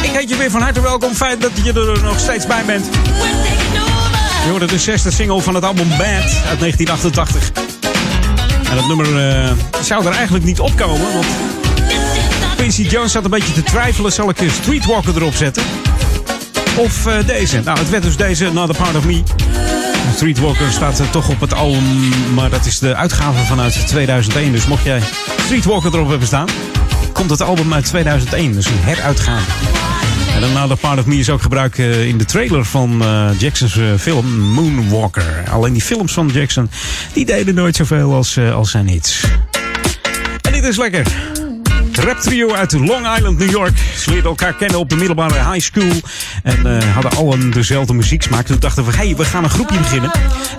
Speaker 4: Ik heet je weer van harte welkom. Fijn dat je er nog steeds bij bent. Je hoorde de zesde single van het album Bad uit 1988. En dat nummer eh, zou er eigenlijk niet opkomen, want Quincy Jones zat een beetje te twijfelen. Zal ik Streetwalker erop zetten? Of eh, deze? Nou, het werd dus deze, Another Part of Me. Streetwalker staat eh, toch op het album, maar dat is de uitgave vanuit 2001. Dus mocht jij Streetwalker erop hebben staan, komt het album uit 2001. Dus een heruitgave. En dan Another Part of Me is ook gebruikt eh, in de trailer van eh, Jackson's eh, film Moonwalker. Alleen die films van Jackson, die deden nooit zoveel als, als zijn hits. En dit is lekker. Het trio uit Long Island, New York. Ze leerden elkaar kennen op de middelbare high school. En eh, hadden allen dezelfde muzieksmaak. Toen dachten we, hé, hey, we gaan een groepje beginnen.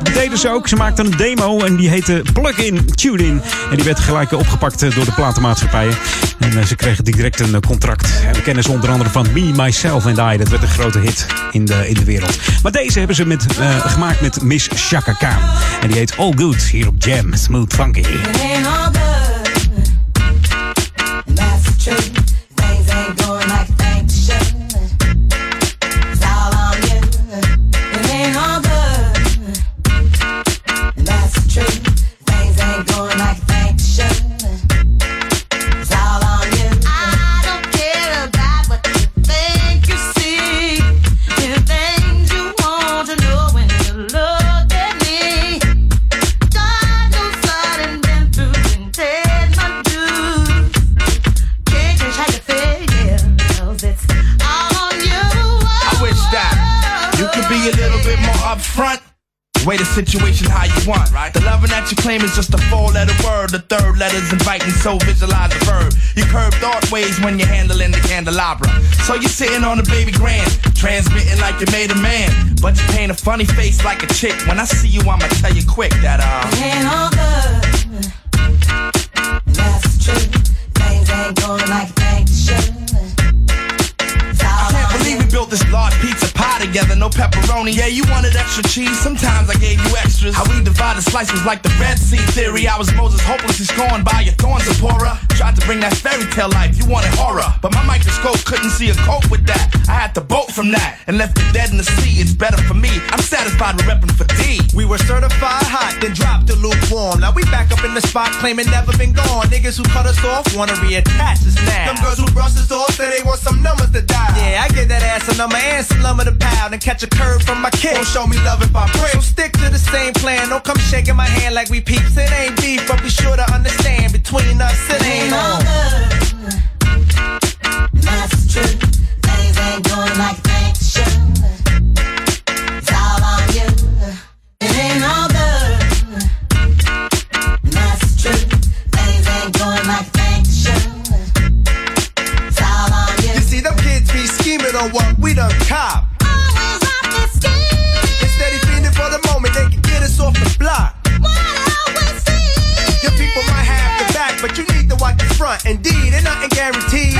Speaker 4: Dat deden ze ook. Ze maakten een demo en die heette Plug-in Tune-in. En die werd gelijk opgepakt eh, door de platenmaatschappijen. En eh, ze kregen direct een contract. En we kennen ze onder andere van Me, Myself and I. Dat werd een grote hit in de, in de wereld. Maar deze hebben ze met, gemaakt met Miss Chaka Khan. En die heet All Good hier op Jam. Smooth Funky.
Speaker 28: Claim is just a four letter word. The third letter's inviting, so visualize the verb. You curve thought ways when you're handling the candelabra. So you're sitting on a baby grand, transmitting like you made a man. But you paint a funny face like a chick. When I see you, I'ma tell you quick that, uh.
Speaker 8: It ain't all good. That's truth. Things ain't going like they should.
Speaker 28: I can't believe we built this large pizza pie together, no pepperoni. Yeah, you wanted extra cheese, sometimes I gave you extras. How we divided slices like the Red Sea theory. I was Moses hopelessly scorned by your thorns, Zipporah. Tried to bring that fairy tale life, you wanted horror. But my microscope couldn't see a cope with that. I had to bolt from that and left it dead in the sea. It's better for me. I'm satisfied with repping for D.
Speaker 29: We were certified hot, then dropped the lukewarm. Now we back up in the spot, claiming never been gone. Niggas who cut us off wanna reattach us now.
Speaker 28: Them girls who brush us off say they want some numbers to dial.
Speaker 29: Yeah, I get that ass a number and some lumber to pound and catch a curve from my kid.
Speaker 28: Won't show me love if I pray.
Speaker 29: So stick to the same plan. Don't come shaking my hand like we peeps. It ain't beef, but be sure to understand between us it ain't on.
Speaker 8: That's truth. Things ain't going like you think they should. It's all on you. It ain't all good. That's truth. Things ain't going like you think they should. It's all on you.
Speaker 29: You see, them kids be scheming on what we done cop. Front. Indeed, and nothing guaranteed.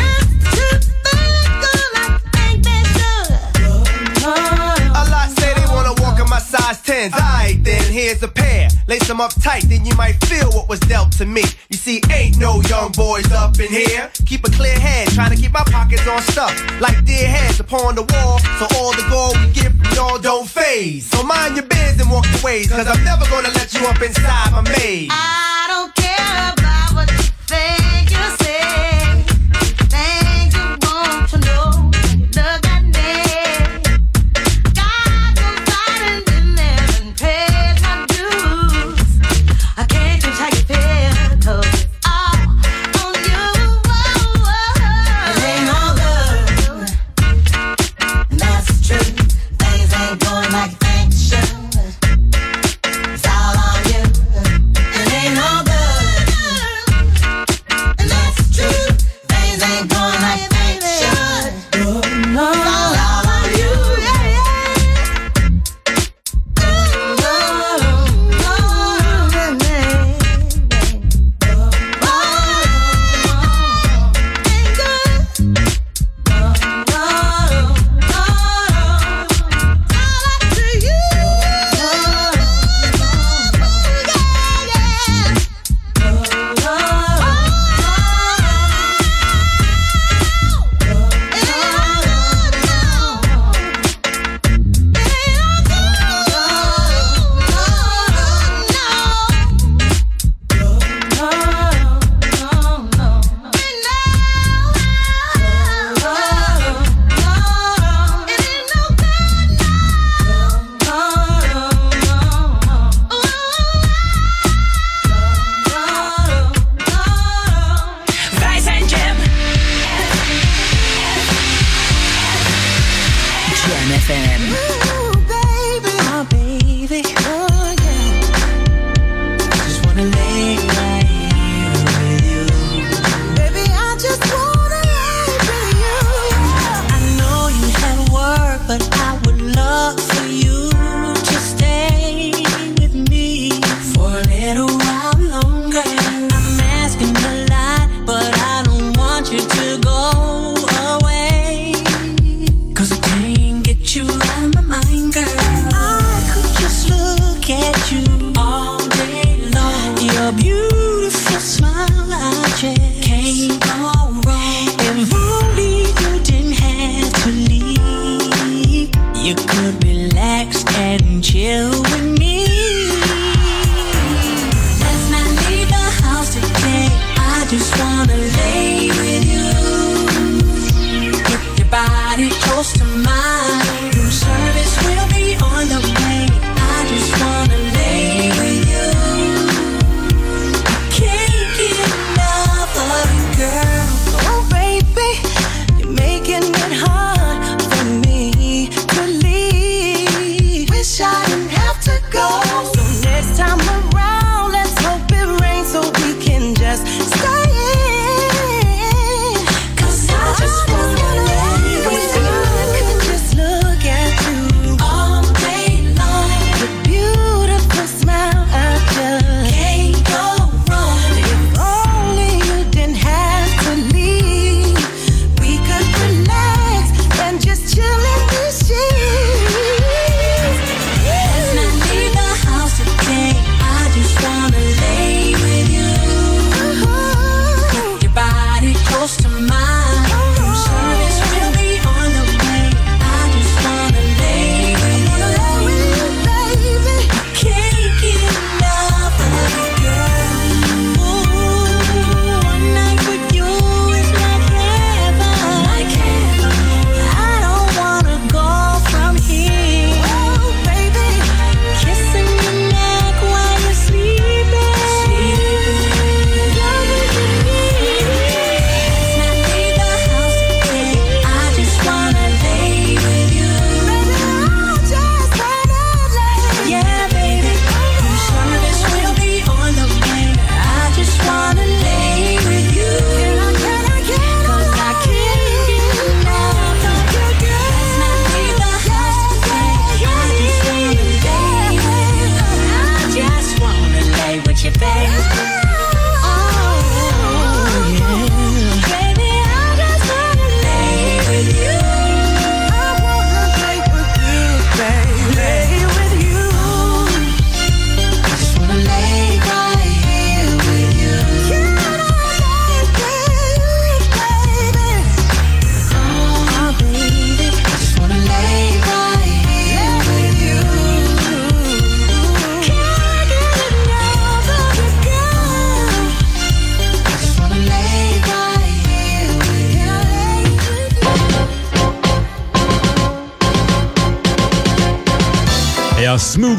Speaker 29: A lot say they wanna walk in my size 10s. Alright, then here's a pair. Lace them up tight, then you might feel what was dealt to me. You see, ain't no young boys up in here. Keep a clear head, trying to keep my pockets on stuff. Like dear heads upon the wall, so all the gold we get from y'all don't phase. So mind your biz and walk your ways, cause I'm never gonna let you up inside my maze.
Speaker 8: I don't care about what you think you say.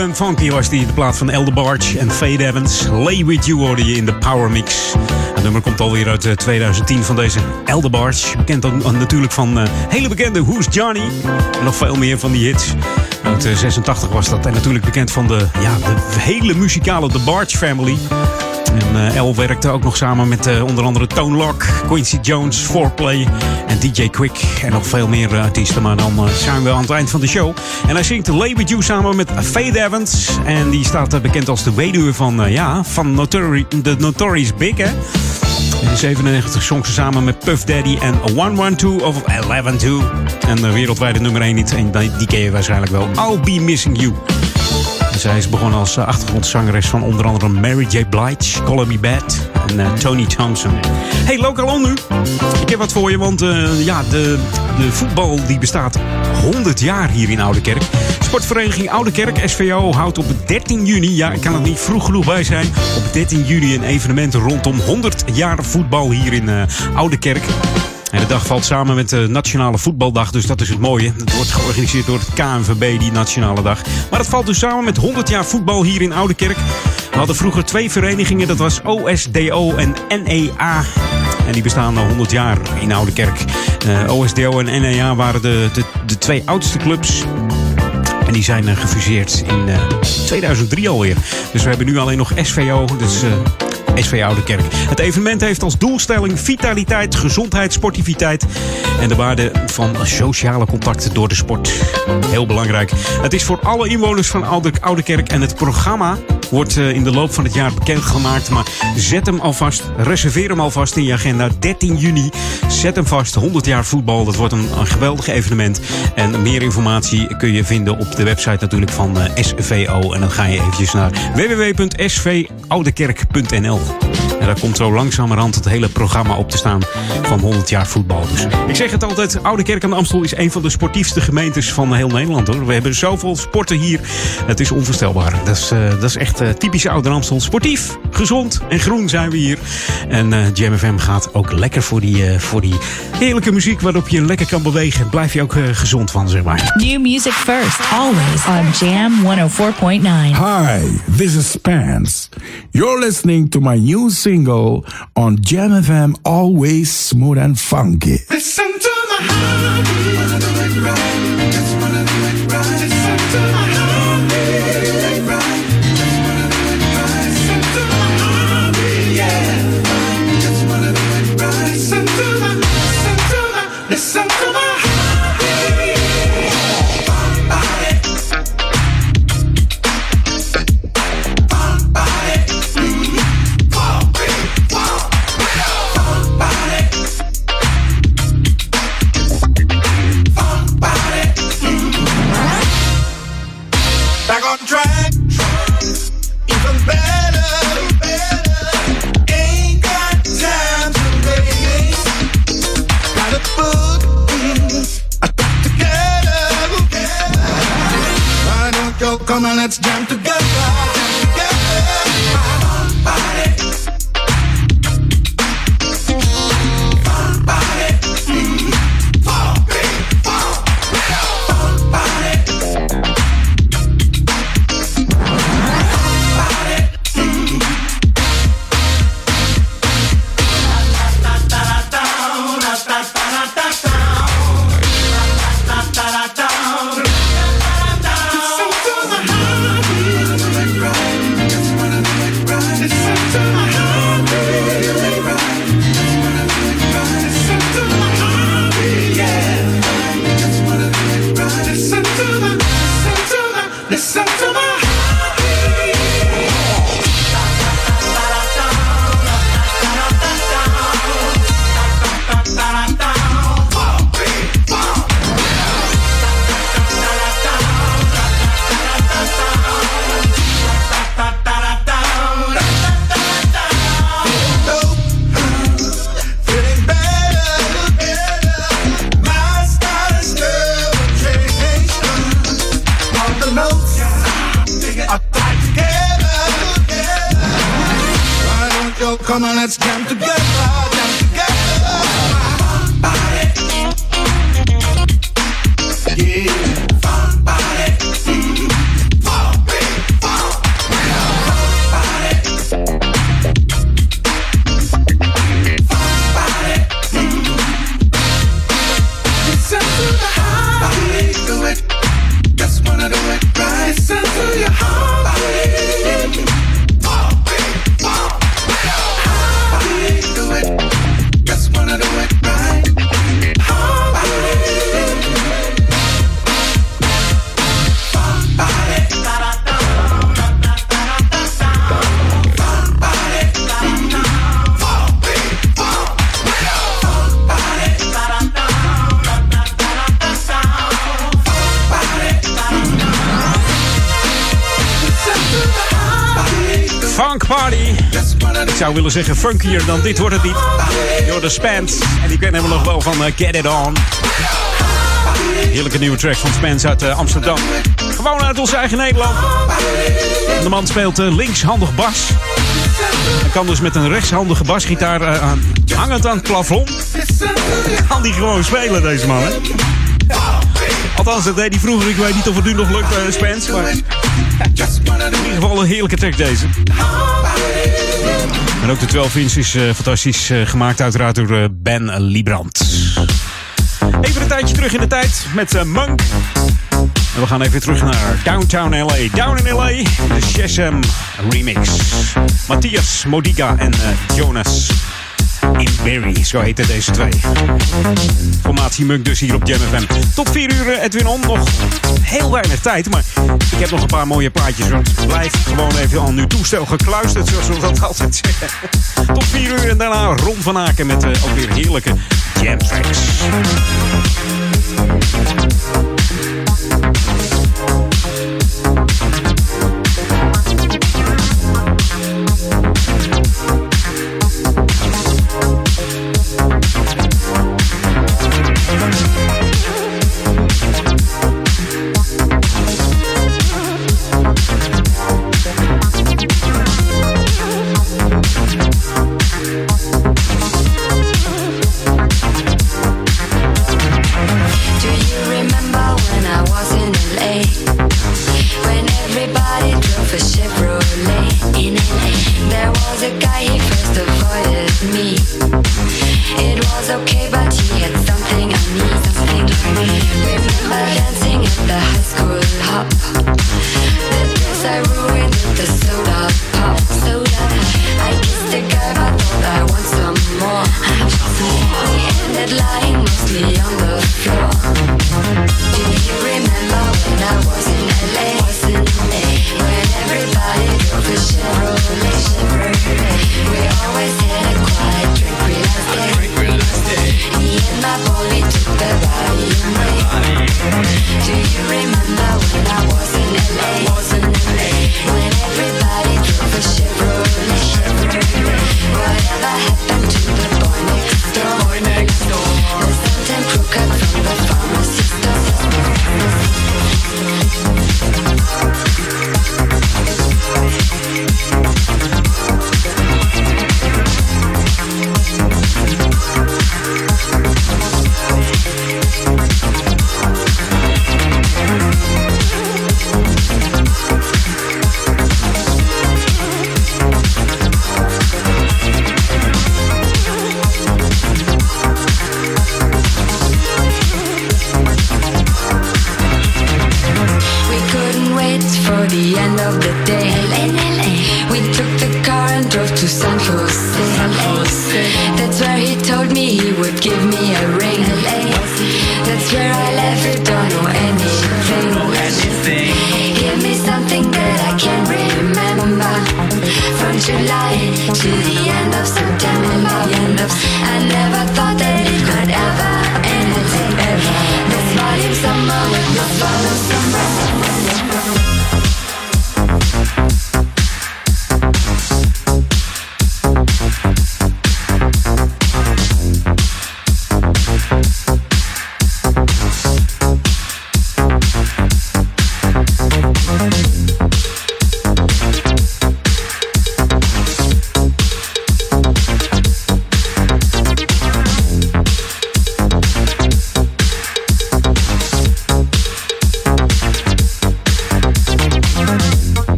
Speaker 4: En funky was die. De plaat van Elder Barge en Fade Evans. Lay With You hoorde je in de Power Mix. Het nummer komt alweer uit eh, 2010 van deze Elder Barge. Bekend dan eh, natuurlijk van eh, hele bekende Who's Johnny. En nog veel meer van die hits. Uit eh, 86 was dat. En natuurlijk bekend van de, ja, de hele muzikale The Barge Family. En eh, El werkte ook nog samen met eh, onder andere Tone Lock, Quincy Jones, Foreplay en DJ Quick. En nog veel meer eh, artiesten. Maar dan zijn we aan het eind van de show. En hij zingt Lay You samen met Faye Evans. En die staat bekend als de weduwe van, ja, van Notori- de Notorious Big, hè? In 97 zong ze samen met Puff Daddy en 112 of 112. En de wereldwijde nummer 1 niet. En die ken je waarschijnlijk wel. I'll Be Missing You. Zij is begonnen als eh, achtergrondzangeres van onder andere Mary J. Blige, Call Bad en eh, Tony Thompson. Hey, lokaal nu. Ik heb wat voor je, want eh, ja, de, de voetbal die bestaat 100 jaar hier in Oudekerk. Sportvereniging Oudekerk, SVO, houdt op 13 juni, ja, ik kan het niet vroeg genoeg bij zijn, op 13 juni een evenement rondom 100 jaar voetbal hier in eh Oudekerk. En de dag valt samen met de Nationale Voetbaldag, dus dat is het mooie. Het wordt georganiseerd door het KNVB, die Nationale Dag. Maar het valt dus samen met 100 jaar voetbal hier in Oudekerk. We hadden vroeger twee verenigingen, dat was OSDO en NEA. En die bestaan al 100 jaar in Oude Kerk. Eh, OSDO en NEA waren de, de, de twee oudste clubs. En die zijn eh, gefuseerd in eh, 2003 alweer. Dus we hebben nu alleen nog SVO. Dus eh, SV Oude Kerk. Het evenement heeft als doelstelling vitaliteit, gezondheid, sportiviteit en de waarde van sociale contacten door de sport. Heel belangrijk. Het is voor alle inwoners van Oude, Kerk en het programma wordt eh, in de loop van het jaar bekendgemaakt. Maar zet hem alvast, reserveer hem alvast in je agenda. 13 juni, zet hem vast. 100 jaar voetbal, dat wordt een, geweldig evenement. En meer informatie kun je vinden op de website natuurlijk van eh, SVO. En dan ga je eventjes naar www.svoudekerk.nl. En daar komt zo langzamerhand het hele programma op te staan van 100 jaar voetbal. Dus ik zeg het altijd, Oude Kerk aan de Amstel is een van de sportiefste gemeentes van heel Nederland. Hoor. We hebben zoveel sporten hier. Het is onvoorstelbaar. Dat is, eh, dat is echt eh, typisch Oude Amstel. Sportief, gezond en groen zijn we hier. En eh Jam FM gaat ook lekker voor die, eh, voor die heerlijke muziek waarop je lekker kan bewegen. Blijf je ook eh, gezond van, zeg maar.
Speaker 10: New music first, always on Jam 104.9.
Speaker 30: Hi, this is Spence. You're listening to my new single on Jam FM, always smooth and funky.
Speaker 28: Listen to my heart. Listen to my
Speaker 4: zou willen zeggen funkier dan dit wordt het niet. Door de Spans. En die kennen we nog wel van eh, Get It On. Heerlijke nieuwe track van Spans uit eh, Amsterdam. Gewoon uit ons eigen Nederland. De man speelt eh, linkshandig bas. En kan dus met een rechtshandige basgitaar aan- hangend aan het plafond. Kan die gewoon spelen, deze man. Hè?
Speaker 31: Althans, dat deed hij vroeger. Ik weet niet of het nu nog lukt, uh, Spence. Maar in ieder geval een heerlijke track deze. En ook de 12 inch is fantastisch uh, gemaakt, uiteraard door uh, Ben Librand. Even een tijdje terug in de tijd met uh, Monk. En we gaan even terug naar Downtown LA. Down in LA, de Shazam remix. Matthias Modiga en Jonas in Berry, zo heten deze twee. Formatie Munk dus hier op Jam FM. Tot 4 uur Edwin On, nog heel weinig tijd. Maar ik heb nog een paar mooie plaatjes. Blijf gewoon even aan uw toestel gekluisterd, zoals we dat altijd zeggen. Tot 4 uur en daarna Ron van Aken met uh, ook weer heerlijke jam tracks.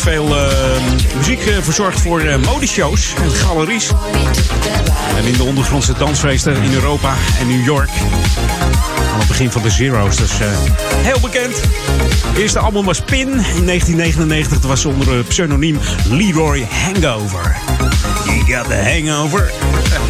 Speaker 31: Veel uh, muziek uh, verzorgd voor uh, modeshows en galeries. En in de ondergrondse dansfeesten in Europa en New York. Aan het begin van de Zero's, dus heel bekend. Het eerste album was Pin in 1999. Dat was onder het pseudoniem Leroy Hangover. You got the hangover.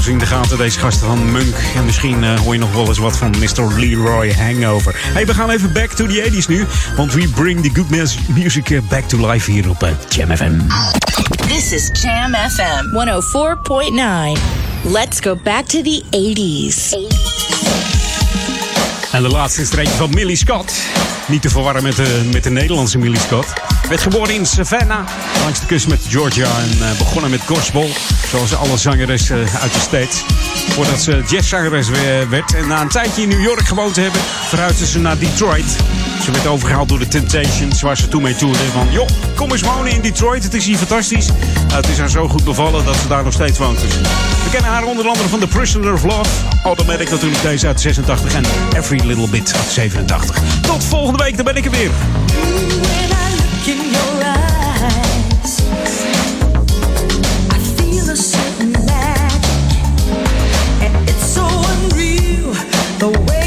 Speaker 4: ze in de gaten, deze gasten van Munk. En misschien eh, hoor je nog wel eens wat van Mr. Leroy Hangover. Hey, we gaan even back to the 80s nu. Want we bring the good mus- music eh, back to life hier op eh, Jam FM.
Speaker 6: This is Jam FM 104.9. Let's go back to the 80s.
Speaker 4: En de laatste is er eentje van Millie Scott. Niet te verwarren met de, met de Nederlandse Millie Scott. Werd geboren in Savannah, langs de kust met Georgia. En eh, begonnen met gospel, zoals alle zangeressen uit de States. Voordat ze jazzzangeres we- werd. En na een tijdje in New York gewoond te hebben, verhuisde ze naar Detroit. Ze werd overgehaald door de Temptations, waar ze toen mee toerde. Van, joh, kom eens wonen in Detroit, het is hier fantastisch. Nou, het is haar zo goed bevallen dat ze daar nog steeds woont. Dus we kennen haar onder andere van The Prisoner of Love. Automatic natuurlijk deze uit 86 en Every Little Bit uit 87. Tot volgende week, dan ben ik er weer.
Speaker 16: The way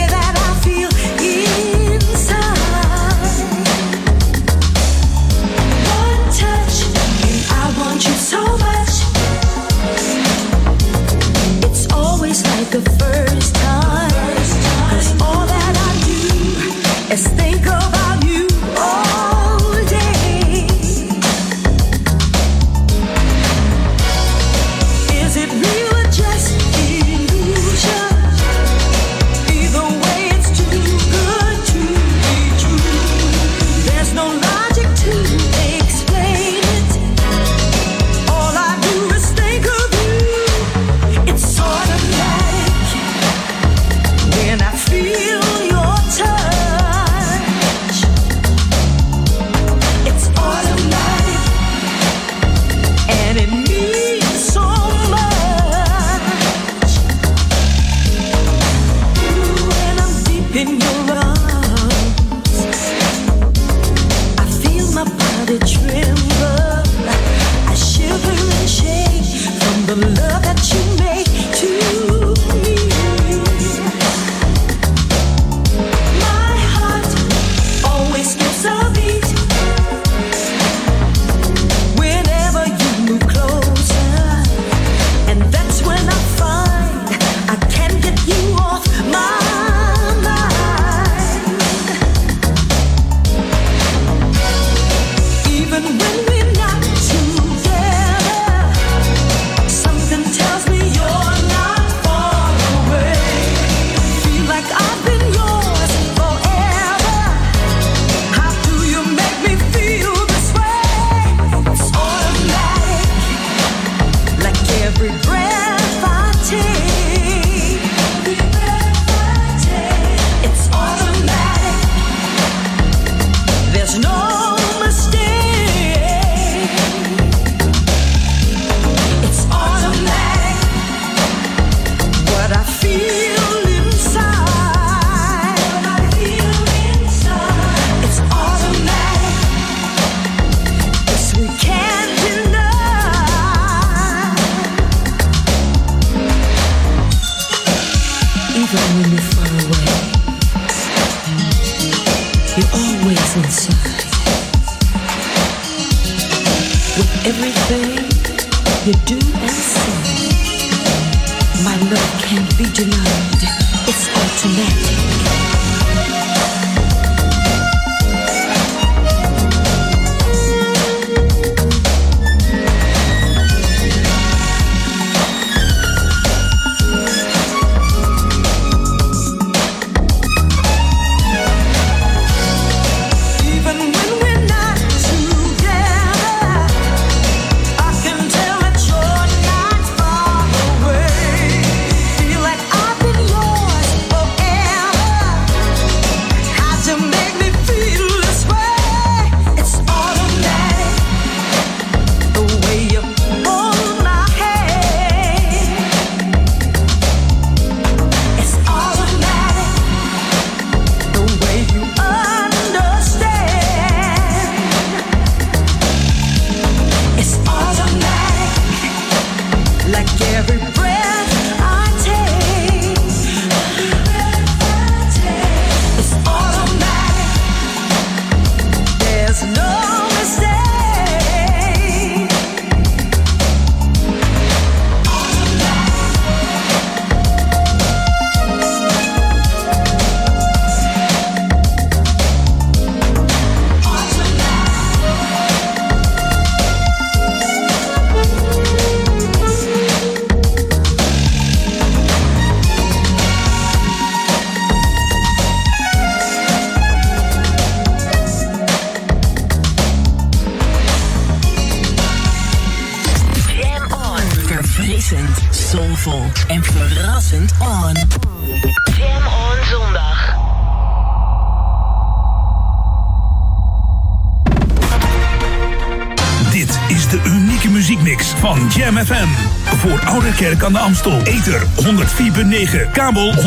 Speaker 22: Kerk aan de Amstel. Ether 104.9, kabel 103.3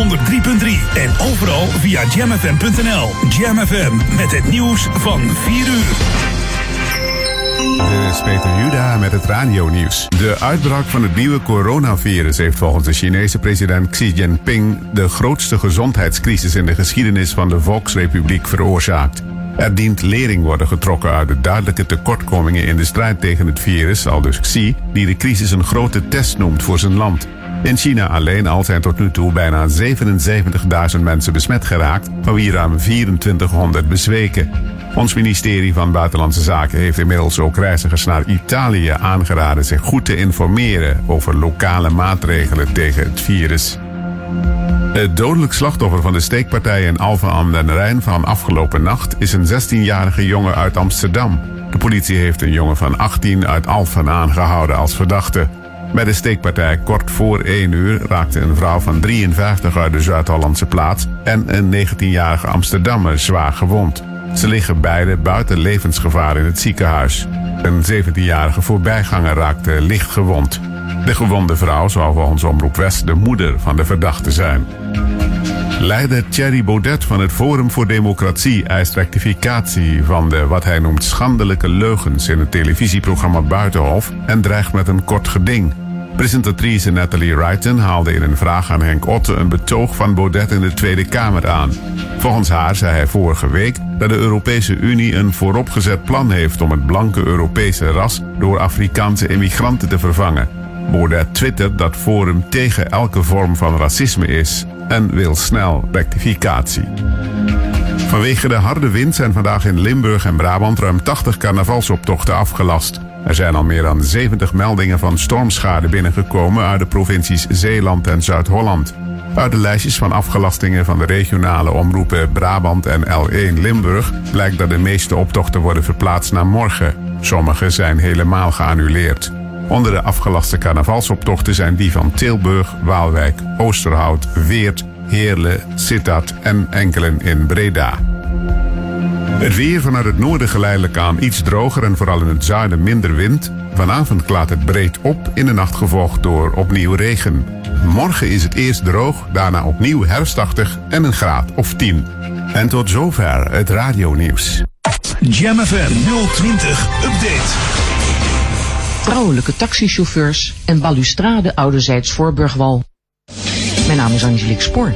Speaker 22: en overal via jamfm.nl. Jam FM met het nieuws van 4 uur.
Speaker 23: Dit is Peter Juda met het radio-nieuws. De uitbraak van het nieuwe coronavirus heeft volgens de Chinese president Xi Jinping de grootste gezondheidscrisis in de geschiedenis van de Volksrepubliek veroorzaakt. Er dient lering worden getrokken uit de duidelijke tekortkomingen in de strijd tegen het virus, al dus Xi, die de crisis een grote test noemt voor zijn land. In China alleen al zijn tot nu toe bijna 77.000 mensen besmet geraakt, van wie ruim 2400 bezweken. Ons ministerie van Buitenlandse Zaken heeft inmiddels ook reizigers naar Italië aangeraden zich goed te informeren over lokale maatregelen tegen het virus. Het dodelijk slachtoffer van de steekpartij in Alphen aan den Rijn van afgelopen nacht is een 16-jarige jongen uit Amsterdam. De politie heeft een jongen van 18 uit Alphen aangehouden als verdachte. Bij de steekpartij kort voor 1 uur raakte een vrouw van 53 uit de Zuid-Hollandse plaats en een 19-jarige Amsterdammer zwaar gewond. Ze liggen beide buiten levensgevaar in het ziekenhuis. Een 17-jarige voorbijganger raakte licht gewond. De gewonde vrouw zou volgens Omroep West de moeder van de verdachte zijn. Leider Thierry Baudet van het Forum voor Democratie eist rectificatie van de wat hij noemt schandelijke leugens in het televisieprogramma Buitenhof en dreigt met een kort geding. Presentatrice Natalie Wrighton haalde in een vraag aan Henk Otte een betoog van Baudet in de Tweede Kamer aan. Volgens haar zei hij vorige week dat de Europese Unie een vooropgezet plan heeft om het blanke Europese ras door Afrikaanse immigranten te vervangen. Baudet twittert dat Forum tegen elke vorm van racisme is en wil snel rectificatie. Vanwege de harde wind zijn vandaag in Limburg en Brabant ruim 80 carnavalsoptochten afgelast. Er zijn al meer dan 70 meldingen van stormschade binnengekomen uit de provincies Zeeland en Zuid-Holland. Uit de lijstjes van afgelastingen van de regionale omroepen Brabant en L1 Limburg blijkt dat de meeste optochten worden verplaatst naar morgen. Sommige zijn helemaal geannuleerd. Onder de afgelaste carnavalsoptochten zijn die van Tilburg, Waalwijk, Oosterhout, Weert, Heerlen, Sittard en enkelen in Breda. Het weer vanuit het noorden geleidelijk aan iets droger en vooral in het zuiden minder wind. Vanavond klaart het breed op, in de nacht gevolgd door opnieuw regen. Morgen is het eerst droog, daarna opnieuw herfstachtig en een graad of 10. En tot zover het radionieuws.
Speaker 22: Jam FM 020 Update.
Speaker 32: Vrouwelijke taxichauffeurs en balustrade ouderzijds Voorburgwal. Mijn naam is Angelique Spoor.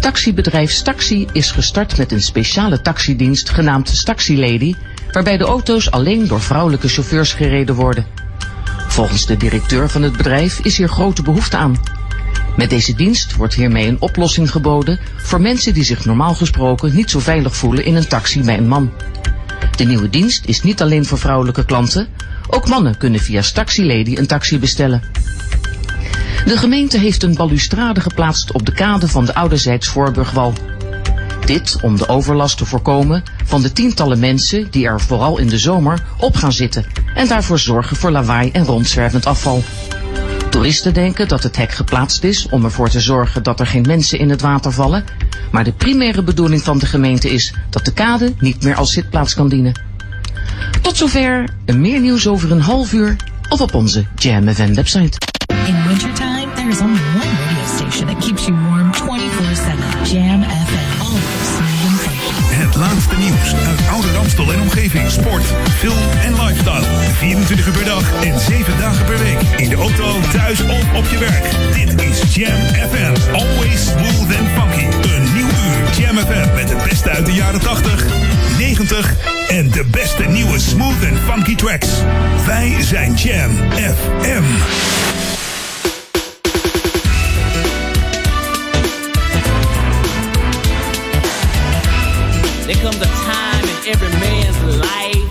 Speaker 32: Taxibedrijf Staxi is gestart met een speciale taxidienst genaamd Staxi Lady, waarbij de auto's alleen door vrouwelijke chauffeurs gereden worden. Volgens de directeur van het bedrijf is hier grote behoefte aan. Met deze dienst wordt hiermee een oplossing geboden voor mensen die zich normaal gesproken niet zo veilig voelen in een taxi bij een man. De nieuwe dienst is niet alleen voor vrouwelijke klanten, ook mannen kunnen via Staxi Lady een taxi bestellen. De gemeente heeft een balustrade geplaatst op de kade van de ouderzijds Voorburgwal. Dit om de overlast te voorkomen van de tientallen mensen die er vooral in de zomer op gaan zitten en daarvoor zorgen voor lawaai en rondzwervend afval. Toeristen denken dat het hek geplaatst is om ervoor te zorgen dat er geen mensen in het water vallen, maar de primaire bedoeling van de gemeente is dat de kade niet meer als zitplaats kan dienen. Tot zover, meer nieuws over een half uur of op onze Jam FM website.
Speaker 6: In wintertime, there's only one radio station that keeps you warm 24-7. Jam FM. Always smooth and funky.
Speaker 22: Het laatste nieuws uit Oude Ramstel en omgeving. Sport, film en lifestyle. 24 uur per dag en 7 dagen per week. In de auto, thuis of op je werk. Dit is Jam FM. Always smooth and funky. Een nieuw uur Jam FM met het beste uit de jaren 80, 90 en de beste nieuwe smooth and funky tracks. Wij zijn Jam FM.
Speaker 33: There comes a time in every man's life.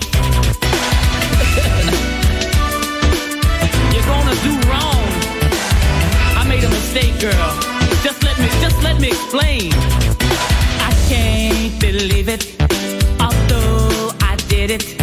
Speaker 33: You're gonna do wrong. I made a mistake, girl. Just let me, just let me explain. I can't believe it, it.